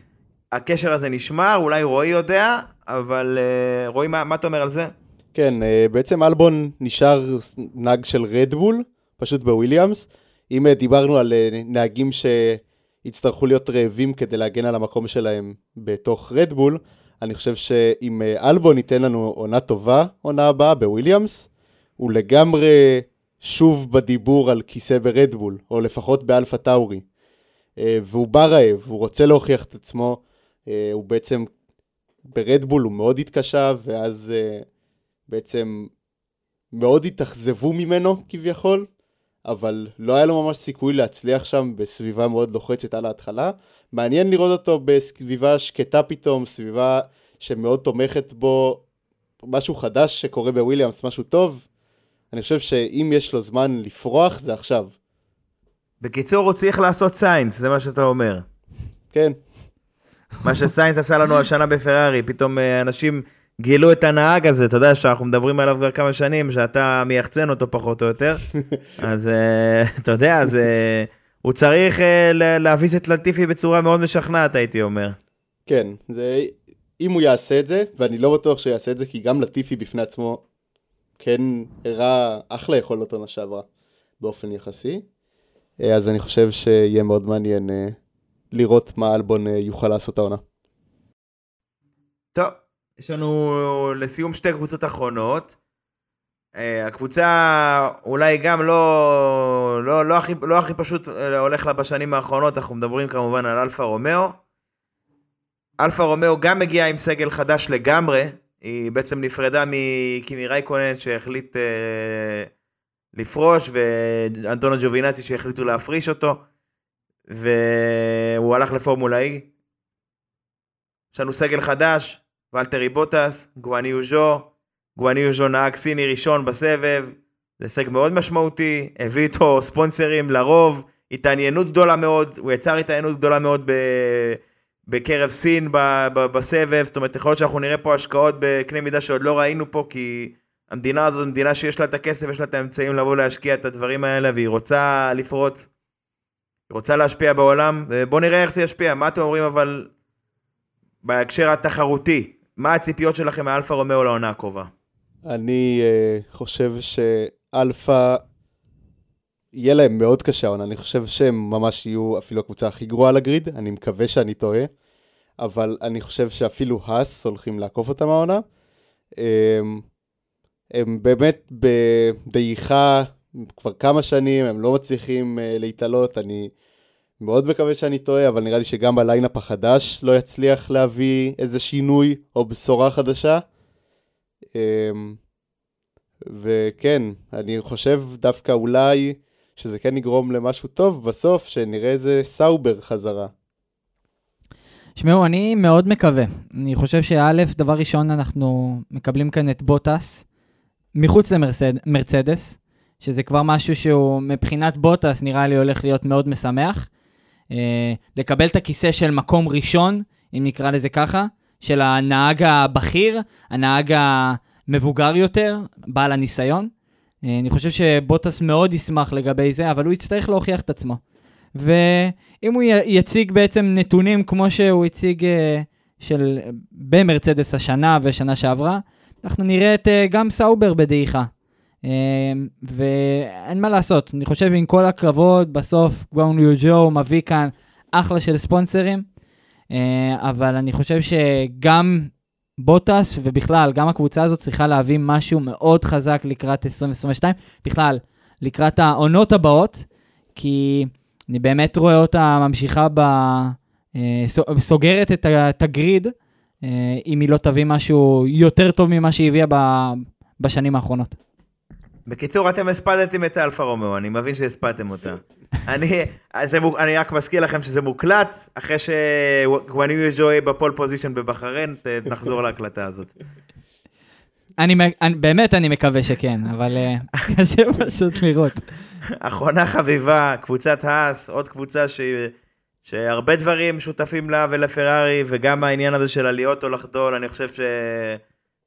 הקשר הזה נשמר, אולי רועי יודע, אבל אה, רועי, מה, מה אתה אומר על זה? כן, אה, בעצם אלבון נשאר נהג של רדבול, פשוט בוויליאמס. אם אה, דיברנו על נהגים שיצטרכו להיות רעבים כדי להגן על המקום שלהם בתוך רדבול, אני חושב שאם אה, אלבון ייתן לנו עונה טובה, עונה הבאה בוויליאמס, הוא לגמרי שוב בדיבור על כיסא ברדבול, או לפחות באלפה טאורי. אה, והוא בא רעב, הוא רוצה להוכיח את עצמו, אה, הוא בעצם ברדבול הוא מאוד התקשה, ואז בעצם מאוד התאכזבו ממנו כביכול, אבל לא היה לו ממש סיכוי להצליח שם בסביבה מאוד לוחצת על ההתחלה. מעניין לראות אותו בסביבה שקטה פתאום, סביבה שמאוד תומכת בו, משהו חדש שקורה בוויליאמס, משהו טוב. אני חושב שאם יש לו זמן לפרוח, זה עכשיו. בקיצור, הוא צריך לעשות סיינס, זה מה שאתה אומר. כן, מה שסיינס עשה לנו השנה בפרארי, פתאום אה, אנשים גילו את הנהג הזה, אתה יודע שאנחנו מדברים עליו כבר כמה שנים, שאתה מייחצן אותו פחות או יותר. אז אה, אתה יודע, אז אה, הוא צריך אה, ל- להביס את לטיפי בצורה מאוד משכנעת, הייתי אומר. כן, זה... אם הוא יעשה את זה, ואני לא בטוח שהוא יעשה את זה, כי גם לאטיפי בפני עצמו כן הראה אחלה יכולות עונה שעברה באופן יחסי. אז אני חושב שיהיה מאוד מעניין לראות מה אלבון יוכל לעשות העונה. טוב, יש לנו לסיום שתי קבוצות אחרונות. אה, הקבוצה אולי גם לא, לא, לא, הכי, לא הכי פשוט אה, הולך לה בשנים האחרונות, אנחנו מדברים כמובן על אלפה רומאו. אלפה רומאו גם מגיעה עם סגל חדש לגמרי, היא בעצם נפרדה מקימי רייקונן שהחליט אה, לפרוש, ואנטוניו ג'ובינאצי שהחליטו להפריש אותו, והוא הלך לפורמולה E. יש לנו סגל חדש, ולטרי בוטאס, גואניו ז'ו, גואניו ז'ו נהג סיני ראשון בסבב, זה הישג מאוד משמעותי, הביא איתו ספונסרים לרוב, התעניינות גדולה מאוד, הוא יצר התעניינות גדולה מאוד ב... בקרב סין ב... ב... בסבב, זאת אומרת יכול להיות שאנחנו נראה פה השקעות בקנה מידה שעוד לא ראינו פה, כי המדינה הזו זו מדינה שיש לה את הכסף, יש לה את האמצעים לבוא להשקיע את הדברים האלה, והיא רוצה לפרוץ, היא רוצה להשפיע בעולם, ובואו נראה איך זה ישפיע, מה אתם אומרים אבל בהקשר התחרותי, מה הציפיות שלכם מאלפה רומאו לעונה הקרובה? אני אה, חושב שאלפא, יהיה להם מאוד קשה העונה, אני חושב שהם ממש יהיו אפילו הקבוצה הכי גרועה על הגריד, אני מקווה שאני טועה, אבל אני חושב שאפילו האס הולכים לעקוף אותם העונה. הם, הם באמת בדעיכה כבר כמה שנים, הם לא מצליחים uh, להתעלות, אני מאוד מקווה שאני טועה, אבל נראה לי שגם בליינאפ החדש לא יצליח להביא איזה שינוי או בשורה חדשה. Um, וכן, אני חושב דווקא אולי שזה כן יגרום למשהו טוב בסוף, שנראה איזה סאובר חזרה. שמעו, אני מאוד מקווה. אני חושב שא', דבר ראשון, אנחנו מקבלים כאן את בוטאס מחוץ למרצדס, שזה כבר משהו שהוא מבחינת בוטאס נראה לי הולך להיות מאוד משמח. אה, לקבל את הכיסא של מקום ראשון, אם נקרא לזה ככה, של הנהג הבכיר, הנהג המבוגר יותר, בעל הניסיון. אה, אני חושב שבוטאס מאוד ישמח לגבי זה, אבל הוא יצטרך להוכיח את עצמו. ואם הוא יציג בעצם נתונים כמו שהוא הציג אה, של, במרצדס השנה ושנה שעברה, אנחנו נראה את גם סאובר בדעיכה. ואין מה לעשות, אני חושב עם כל הכבוד, בסוף גואניו ז'ו מביא כאן אחלה של ספונסרים, אבל אני חושב שגם בוטאס, ובכלל, גם הקבוצה הזאת צריכה להביא משהו מאוד חזק לקראת 2022, בכלל, לקראת העונות הבאות, כי אני באמת רואה אותה ממשיכה ב... אה, סוגרת את ה grid, אה, אם היא לא תביא משהו יותר טוב ממה שהיא הביאה בשנים האחרונות. בקיצור, אתם הספדתם את האלפה רומאו, אני מבין שהספדתם אותה. אני, זה, אני רק מזכיר לכם שזה מוקלט, אחרי שגואניו ג'וי בפול פוזיישן בבחריין, נחזור להקלטה הזאת. אני, אני, באמת אני מקווה שכן, אבל אה, קשה פשוט לראות. אחרונה חביבה, קבוצת האס, עוד קבוצה ש... שהרבה דברים שותפים לה ולפרארי, וגם העניין הזה של עליות או לחדול, אני חושב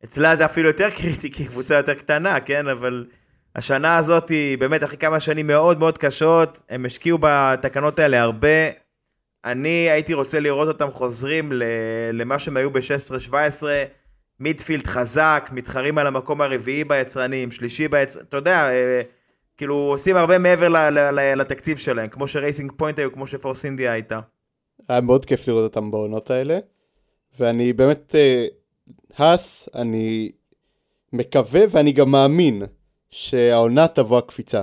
שאצלה זה אפילו יותר קריטי, כי קבוצה יותר קטנה, כן? אבל השנה הזאת היא באמת אחרי כמה שנים מאוד מאוד קשות, הם השקיעו בתקנות האלה הרבה. אני הייתי רוצה לראות אותם חוזרים למה שהם היו ב-16-17, מידפילד חזק, מתחרים על המקום הרביעי ביצרנים, שלישי ביצרנים, אתה יודע, אה, כאילו עושים הרבה מעבר לתקציב שלהם, כמו שרייסינג פוינט היו, כמו שפורס אינדיה הייתה. היה מאוד כיף לראות אותם בעונות האלה, ואני באמת, אה, האס, אני מקווה ואני גם מאמין שהעונה תבוא הקפיצה.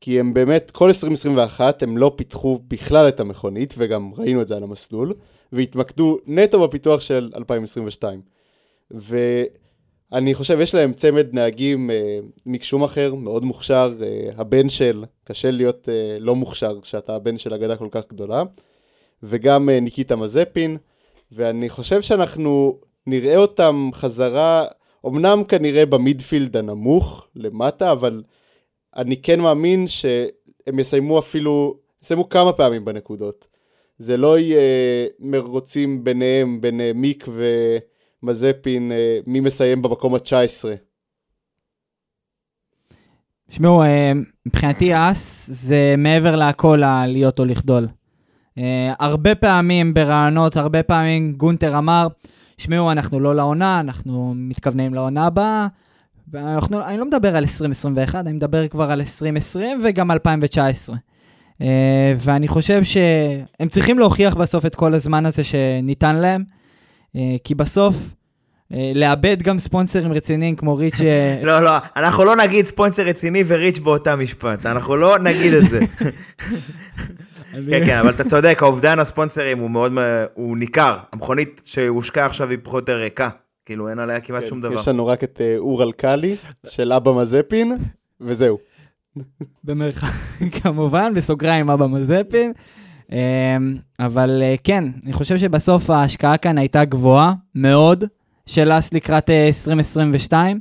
כי הם באמת, כל 2021 הם לא פיתחו בכלל את המכונית, וגם ראינו את זה על המסלול, והתמקדו נטו בפיתוח של 2022. ואני חושב, יש להם צמד נהגים אה, מקשום אחר, מאוד מוכשר, אה, הבן של, קשה להיות אה, לא מוכשר כשאתה הבן של אגדה כל כך גדולה, וגם אה, ניקיטה מזפין, ואני חושב שאנחנו נראה אותם חזרה, אמנם כנראה במידפילד הנמוך למטה, אבל אני כן מאמין שהם יסיימו אפילו, יסיימו כמה פעמים בנקודות. זה לא יהיה מרוצים ביניהם, בין אה, מיק ומזפין, אה, מי מסיים במקום ה-19. שמעו, אה, מבחינתי אס זה מעבר להכל להיות או לחדול. הרבה פעמים ברעיונות, הרבה פעמים גונטר אמר, שמעו, אנחנו לא לעונה, אנחנו מתכוונים לעונה הבאה, ואני לא מדבר על 2021, אני מדבר כבר על 2020 וגם 2019. Uh, ואני חושב שהם צריכים להוכיח בסוף את כל הזמן הזה שניתן להם, uh, כי בסוף, uh, לאבד גם ספונסרים רציניים כמו ריץ'... לא, לא, אנחנו לא נגיד ספונסר רציני וריץ' באותה משפט, אנחנו לא נגיד את זה. כן, כן, אבל אתה צודק, האובדן הספונסרים הוא מאוד, הוא ניכר. המכונית שהושקעה עכשיו היא פחות יותר ריקה. כאילו, אין עליה כמעט כן, שום דבר. יש לנו רק את אה, אור אלקאלי של אבא מזפין, וזהו. במרחק, כמובן, בסוגריים אבא מזפין. אמ, אבל אה, כן, אני חושב שבסוף ההשקעה כאן הייתה גבוהה מאוד, של אס לקראת 2022.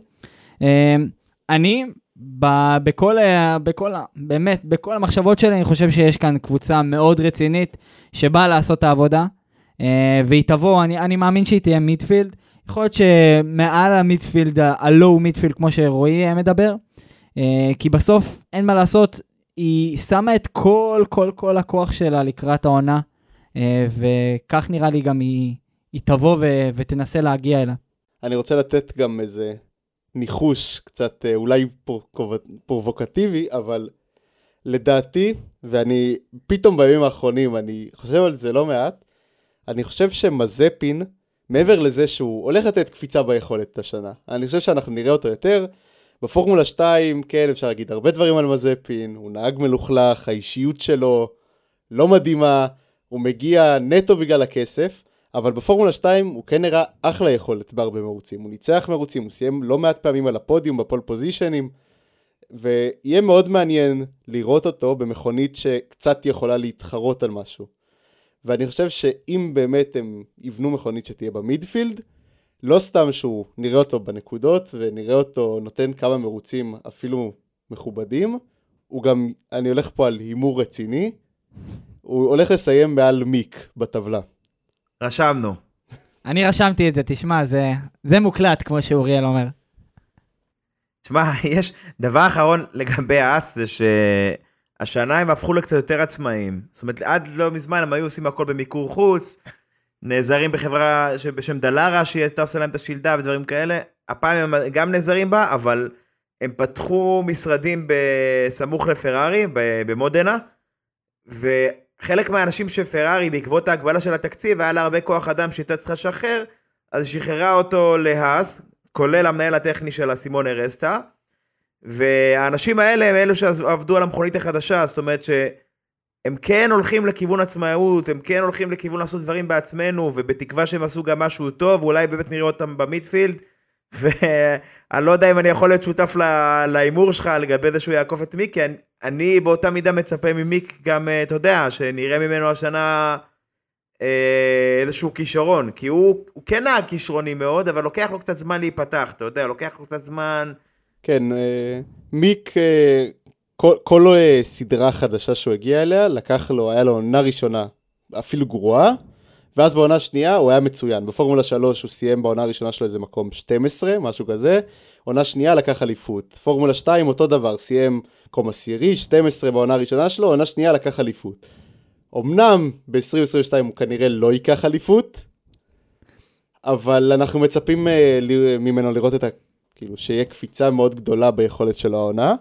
אה, אמ, אני ב- בכל, בכל, באמת, בכל המחשבות שלי, אני חושב שיש כאן קבוצה מאוד רצינית שבאה לעשות את העבודה, אה, והיא תבוא, אני, אני מאמין שהיא תהיה מידפילד. יכול להיות שמעל המידפילד, הלואו מידפילד, כמו שרועי מדבר, אה, כי בסוף, אין מה לעשות, היא שמה את כל, כל, כל הכוח שלה לקראת העונה, אה, וכך נראה לי גם היא, היא תבוא ו- ותנסה להגיע אליה. אני רוצה לתת גם איזה ניחוש קצת אה, אולי פרובוקטיבי, אבל לדעתי, ואני פתאום בימים האחרונים, אני חושב על זה לא מעט, אני חושב שמזפין, מעבר לזה שהוא הולך לתת קפיצה ביכולת השנה, אני חושב שאנחנו נראה אותו יותר. בפורמולה 2, כן, אפשר להגיד הרבה דברים על מזפין, הוא נהג מלוכלך, האישיות שלו לא מדהימה, הוא מגיע נטו בגלל הכסף, אבל בפורמולה 2 הוא כן נראה אחלה יכולת בהרבה מרוצים. הוא ניצח מרוצים, הוא סיים לא מעט פעמים על הפודיום, בפול פוזיישנים, ויהיה מאוד מעניין לראות אותו במכונית שקצת יכולה להתחרות על משהו. ואני חושב שאם באמת הם יבנו מכונית שתהיה במידפילד, לא סתם שהוא נראה אותו בנקודות ונראה אותו נותן כמה מרוצים אפילו מכובדים, הוא גם, אני הולך פה על הימור רציני, הוא הולך לסיים מעל מיק בטבלה. רשמנו. אני רשמתי את זה, תשמע, זה, זה מוקלט, כמו שאוריאל אומר. תשמע, יש דבר אחרון לגבי האס, זה שהשנה הם הפכו לקצת יותר עצמאיים. זאת אומרת, עד לא מזמן הם היו עושים הכל במיקור חוץ, נעזרים בחברה בשם דלרה, שהיא הייתה עושה להם את השלדה ודברים כאלה. הפעם הם גם נעזרים בה, אבל הם פתחו משרדים בסמוך לפרארי, במודנה, וחלק מהאנשים של פרארי, בעקבות ההגבלה של התקציב, היה לה הרבה כוח אדם שהייתה צריכה לשחרר, אז שחררה אותו להאס, כולל המנהל הטכני של הסימון ארסטה, והאנשים האלה הם אלו שעבדו על המכונית החדשה, זאת אומרת שהם כן הולכים לכיוון עצמאות, הם כן הולכים לכיוון לעשות דברים בעצמנו, ובתקווה שהם עשו גם משהו טוב, אולי באמת נראה אותם במידפילד, ואני לא יודע אם אני יכול להיות שותף להימור שלך לגבי זה שהוא יעקוף את מיק, כי אני, באותה מידה מצפה ממיק גם, אה, אתה יודע, שנראה ממנו השנה אה, איזשהו כישרון, כי הוא, הוא כן נהג כישרוני מאוד, אבל לוקח לו קצת זמן להיפתח, אתה יודע, לוקח לו קצת זמן... כן, אה, מיק, כל, כל סדרה חדשה שהוא הגיע אליה, לקח לו, היה לו עונה ראשונה אפילו גרועה, ואז בעונה שנייה הוא היה מצוין. בפורמולה 3 הוא סיים בעונה הראשונה שלו איזה מקום 12, משהו כזה. עונה שנייה לקח אליפות. פורמולה 2 אותו דבר, סיים מקום עשירי, 12 בעונה הראשונה שלו, עונה שנייה לקח אליפות. אמנם ב-2022 הוא כנראה לא ייקח אליפות, אבל אנחנו מצפים uh, ממנו לראות את ה... כאילו, שיהיה קפיצה מאוד גדולה ביכולת של העונה.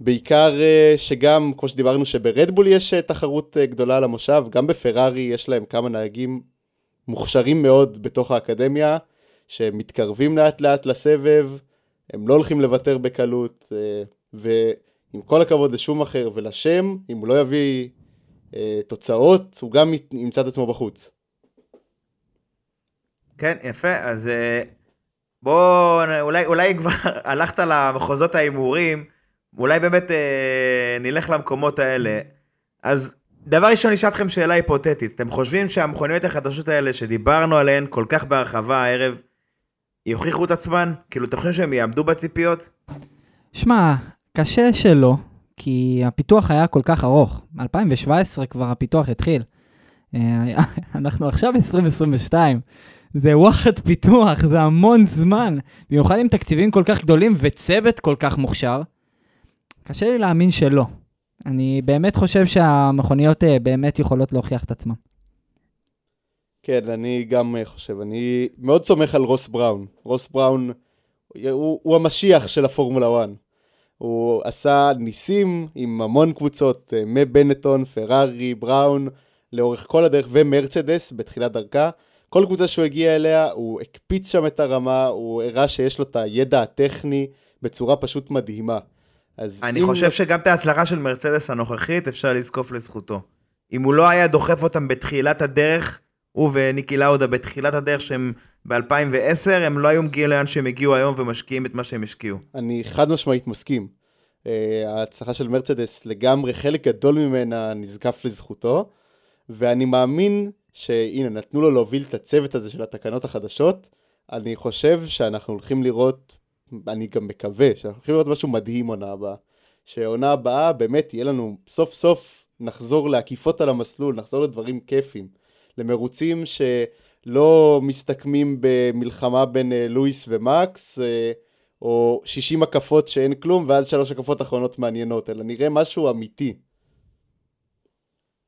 בעיקר uh, שגם, כמו שדיברנו, שברדבול יש uh, תחרות גדולה על המושב, גם בפרארי יש להם כמה נהגים מוכשרים מאוד בתוך האקדמיה, שמתקרבים לאט לאט לסבב, הם לא הולכים לוותר בקלות, uh, ועם כל הכבוד לשום אחר ולשם, אם הוא לא יביא אה, תוצאות, הוא גם ימצא את עצמו בחוץ. כן, יפה, אז אה, בוא, אולי, אולי כבר הלכת למחוזות ההימורים, אולי באמת אה, נלך למקומות האלה. אז דבר ראשון, אשאל אתכם שאלה היפותטית. אתם חושבים שהמכוניות החדשות האלה שדיברנו עליהן כל כך בהרחבה הערב, יוכיחו את עצמן? כאילו, אתם חושבים שהם יעמדו בציפיות? שמע, קשה שלא. כי הפיתוח היה כל כך ארוך. מ-2017 כבר הפיתוח התחיל. אה, אנחנו עכשיו 2022. זה וואחד פיתוח, זה המון זמן. במיוחד עם תקציבים כל כך גדולים וצוות כל כך מוכשר. קשה לי להאמין שלא. אני באמת חושב שהמכוניות אה, באמת יכולות להוכיח את עצמן. כן, אני גם אה, חושב. אני מאוד סומך על רוס בראון. רוס בראון הוא, הוא המשיח של הפורמולה 1. הוא עשה ניסים עם המון קבוצות, אה, מבנטון, פרארי, בראון, לאורך כל הדרך, ומרצדס בתחילת דרכה. כל קבוצה שהוא הגיע אליה, הוא הקפיץ שם את הרמה, הוא הראה שיש לו את הידע הטכני בצורה פשוט מדהימה. אני חושב לא... שגם את ההצלחה של מרצדס הנוכחית אפשר לזקוף לזכותו. אם הוא לא היה דוחף אותם בתחילת הדרך, הוא וניקי לאודה בתחילת הדרך שהם ב-2010, הם לא היו מגיעים לאן שהם הגיעו היום ומשקיעים את מה שהם השקיעו. אני חד משמעית מסכים. Uh, ההצלחה של מרצדס לגמרי, חלק גדול ממנה נזקף לזכותו, ואני מאמין שהנה, נתנו לו להוביל את הצוות הזה של התקנות החדשות. אני חושב שאנחנו הולכים לראות, אני גם מקווה, שאנחנו הולכים לראות משהו מדהים עונה הבאה. שעונה הבאה באמת יהיה לנו סוף סוף נחזור לעקיפות על המסלול, נחזור לדברים כיפים. למרוצים שלא מסתכמים במלחמה בין אה, לואיס ומקס, אה, או 60 הקפות שאין כלום, ואז שלוש הקפות אחרונות מעניינות, אלא נראה משהו אמיתי.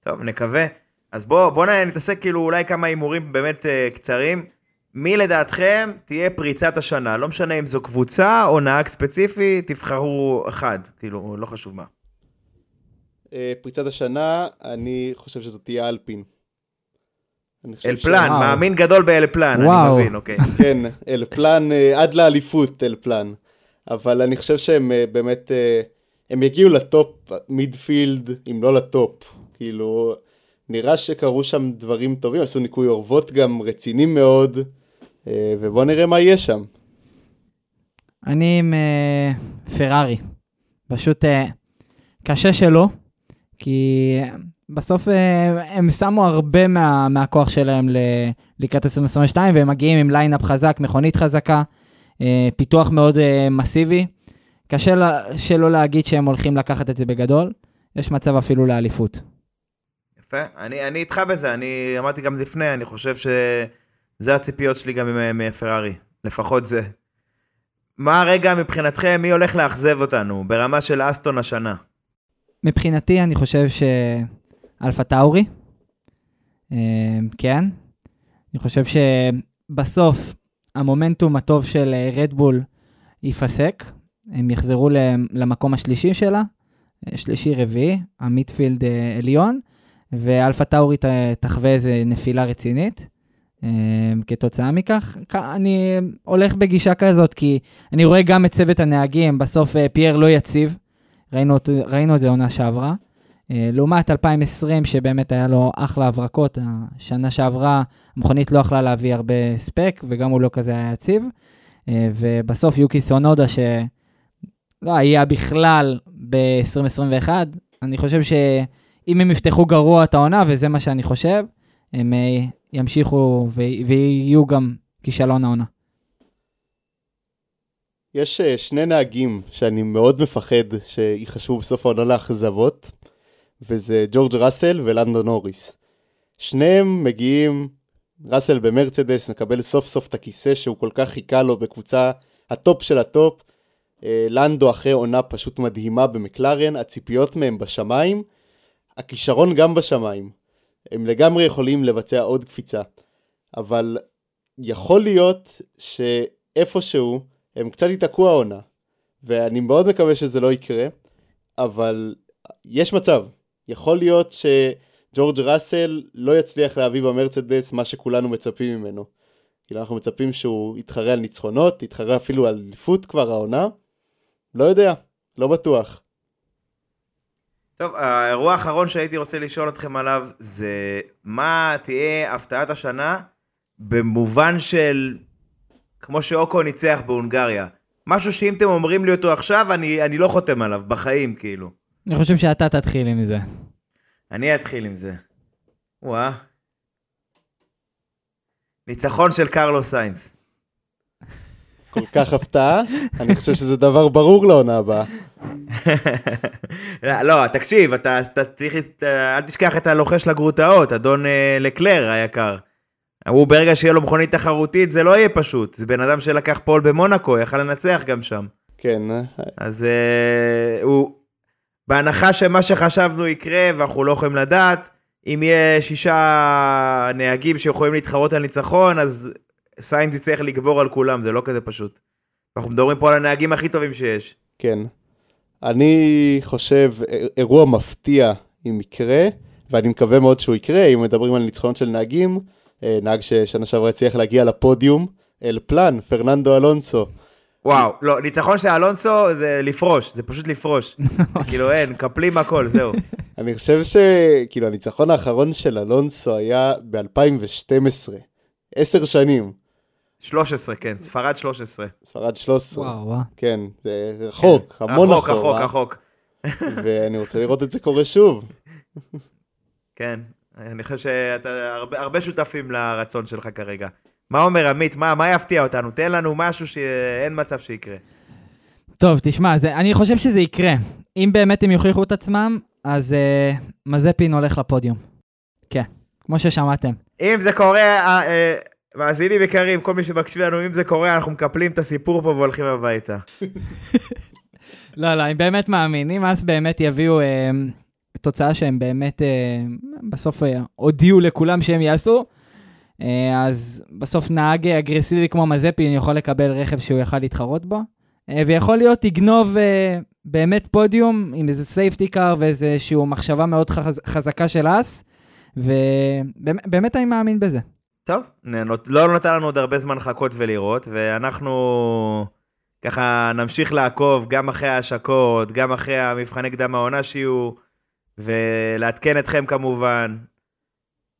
טוב, נקווה. אז בואו בוא נתעסק כאילו אולי כמה הימורים באמת uh, קצרים. מי לדעתכם תהיה פריצת השנה? לא משנה אם זו קבוצה או נהג ספציפי, תבחרו אחד, כאילו, לא חשוב מה. Uh, פריצת השנה, אני חושב שזאת תהיה אלפין. אלפלן, וואו. מאמין גדול באלפלן, וואו. אני מבין, אוקיי. כן, אלפלן אה, עד לאליפות אלפלן. אבל אני חושב שהם אה, באמת, אה, הם יגיעו ל top midfield, אם לא ל top. כאילו, נראה שקרו שם דברים טובים, עשו ניקוי אורוות גם רציניים מאוד, ובואו נראה מה יהיה שם. אני עם פרארי. פשוט קשה שלא, כי בסוף אה, הם שמו הרבה מה, מהכוח שלהם ל, לקראת 2022, והם מגיעים עם lineup חזק, מכונית חזקה, אה, פיתוח מאוד אה, מסיבי. קשה לה, שלא להגיד שהם הולכים לקחת את זה בגדול. יש מצב אפילו לאליפות. יפה, אני, אני איתך בזה, אני אמרתי גם לפני, אני חושב שזה הציפיות שלי גם מפרארי, לפחות זה. מה הרגע מבחינתכם, מי הולך לאכזב אותנו ברמה של אסטון השנה? מבחינתי, אני חושב שאלפה טאורי, אה, כן. אני חושב שבסוף המומנטום הטוב של רדבול ייפסק. הם יחזרו למקום השלישי שלה, אה, שלישי רביעי, המיטפילד אה, עליון, ואלפה טאורי תחווה איזה נפילה רצינית. אה, כתוצאה מכך, אני הולך בגישה כזאת, כי אני רואה גם את צוות הנהגים, בסוף אה, פייר לא יציב, ראינו, ראינו את זה עונה שעברה. אה, לעומת 2020, שבאמת היה לו אחלה הברקות, השנה שעברה המכונית לא יכלה להביא הרבה ספק, וגם הוא לא כזה היה יציב. אה, ובסוף יוקי סונודה, שלא היה בכלל ב-2021, אני חושב שאם הם יפתחו גרוע את העונה, וזה מה שאני חושב, הם אה, ימשיכו ו- ויהיו גם כישלון העונה. יש שני נהגים שאני מאוד מפחד שיחשבו בסוף העונה לאכזבות, וזה ג'ורג' ראסל ולנדון נוריס. שניהם מגיעים, ראסל במרצדס מקבל סוף סוף את הכיסא שהוא כל כך חיכה לו בקבוצה ה top של ה top. אה, לנדו אחרי עונה פשוט מדהימה במקלרן, הציפיות מהם בשמיים, הכישרון גם בשמיים. הם לגמרי יכולים לבצע עוד קפיצה, אבל יכול להיות שאיפשהו הם קצת ייתקעו העונה, ואני מאוד מקווה שזה לא יקרה, אבל יש מצב. יכול להיות שג'ורג' ראסל לא יצליח להביא במרצדס מה שכולנו מצפים ממנו. כאילו אנחנו מצפים שהוא יתחרה על ניצחונות, יתחרה אפילו על אליפות כבר העונה. לא יודע, לא בטוח. טוב, האירוע האחרון שהייתי רוצה לשאול אתכם עליו זה מה תהיה הפתעת השנה במובן של כמו שאוקו ניצח בהונגריה. משהו שאם אתם אומרים לי אותו עכשיו, אני, אני לא חותם עליו, בחיים כאילו. אני חושב שאתה תתחיל עם זה. אני אתחיל עם זה. וואה. ניצחון של קרלוס סיינס. כל כך הפתעה, אני חושב שזה דבר ברור לעונה הבאה. לא, תקשיב, אתה, אתה, צריך- אתה, אל תשכח את הלוחש לגרוטאות, אדון אה, לקלר היקר. הוא ברגע שיהיה לו מכונית תחרותית, זה לא יהיה פשוט. זה בן אדם שלקח פועל במונאקו, יכל לנצח גם שם. כן, אז אה, הוא... בהנחה שמה שחשבנו יקרה, ואנחנו לא יכולים לדעת, אם יהיה שישה נהגים שיכולים להתחרות על ניצחון, אז סיינס יצטרך לגבור על כולם, זה לא כזה פשוט. אנחנו מדברים פה על הנהגים הכי טובים שיש. כן. אני חושב, אירוע מפתיע אם יקרה, ואני מקווה מאוד שהוא יקרה, אם מדברים על ניצחונות של נהגים, אה, נהג ששנה שעברה הצליח להגיע לפודיום, אל פלן, פרננדו אלונסו. וואו, לא, ניצחון של אלונסו זה לפרוש, זה פשוט לפרוש. כאילו אין, מקפלים הכל, זהו. אני חושב שכאילו הניצחון האחרון של אלונסו היה ב-2012, עשר שנים, 13, כן, ספרד 13. ספרד 13, וואו, וואו. כן, זה רחוק, המון רחוק, אחורה, רחוק, רחוק. ואני רוצה לראות את זה קורה שוב. כן, אני חושב שאתה הרבה, הרבה שותפים לרצון שלך כרגע. מה אומר עמית? מה, מה יפתיע אותנו? תן לנו משהו שאין מצב שיקרה. טוב, תשמע, זה, אני חושב שזה יקרה. אם באמת הם יוכיחו את עצמם, אז uh, מזפין הולך לפודיום. כן, כמו ששמעתם. אם זה קורה, אה, אה, מאזינים יקרים, כל מי שמקשיב לנו, אם זה קורה, אנחנו מקפלים את הסיפור פה והולכים הביתה. לא, לא, אני באמת מאמין. אם אז באמת יביאו אה, תוצאה שהם באמת אה, בסוף אה, הודיעו לכולם שהם יעשו, אז בסוף נהג אגרסיבי כמו מזפין יכול לקבל רכב שהוא יכל להתחרות בו, אה, ויכול להיות יגנוב אה, באמת פודיום עם איזה סייפטי קאר ואיזושהי מחשבה מאוד חז, חזקה של אס, ובאמת אני מאמין בזה. טוב, לא נתן לנו עוד הרבה זמן לחכות ולראות, ואנחנו ככה נמשיך לעקוב גם אחרי ההשקות, גם אחרי המבחני קדם העונה שיהיו, ולעדכן אתכם כמובן.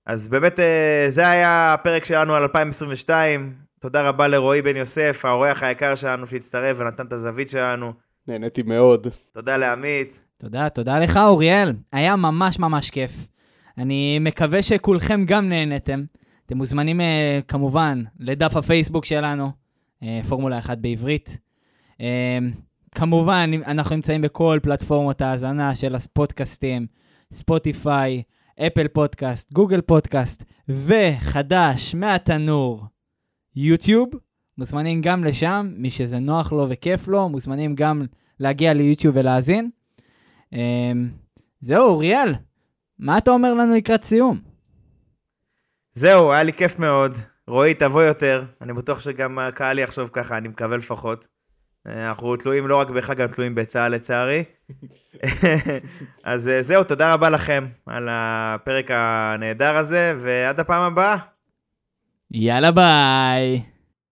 אז באמת, אה, זה היה הפרק שלנו על 2022. תודה רבה לרועי בן יוסף, האורח היקר שלנו שהצטרף ונתן את הזווית שלנו. נהניתי מאוד. תודה לעמית. תודה, תודה לך אוריאל, היה ממש ממש כיף. אני מקווה שכולכם גם נהנתם. אתם מוזמנים אה, כמובן לדף הפייסבוק שלנו, אה, פורמולה 1 בעברית. כמובן, אנחנו נמצאים בכל פלטפורמות ההאזנה של הפודקאסטים, ספוטיפיי, אפל פודקאסט, גוגל פודקאסט, וחדש מהתנור, יוטיוב. מוזמנים גם לשם, מי שזה נוח לו וכיף לו, מוזמנים גם להגיע ליוטיוב ולהאזין. אמ, זהו, אוריאל, מה אתה אומר לנו לקראת סיום? זהו, היה לי כיף מאוד. רועי, תבוא יותר. אני בטוח שגם הקהל יחשוב ככה, אני מקווה לפחות. אה, אנחנו תלויים לא רק בך, גם תלויים בצה"ל לצערי. אז אה, זהו, תודה רבה לכם על הפרק הנהדר הזה, ועד הפעם הבאה. יאללה ביי.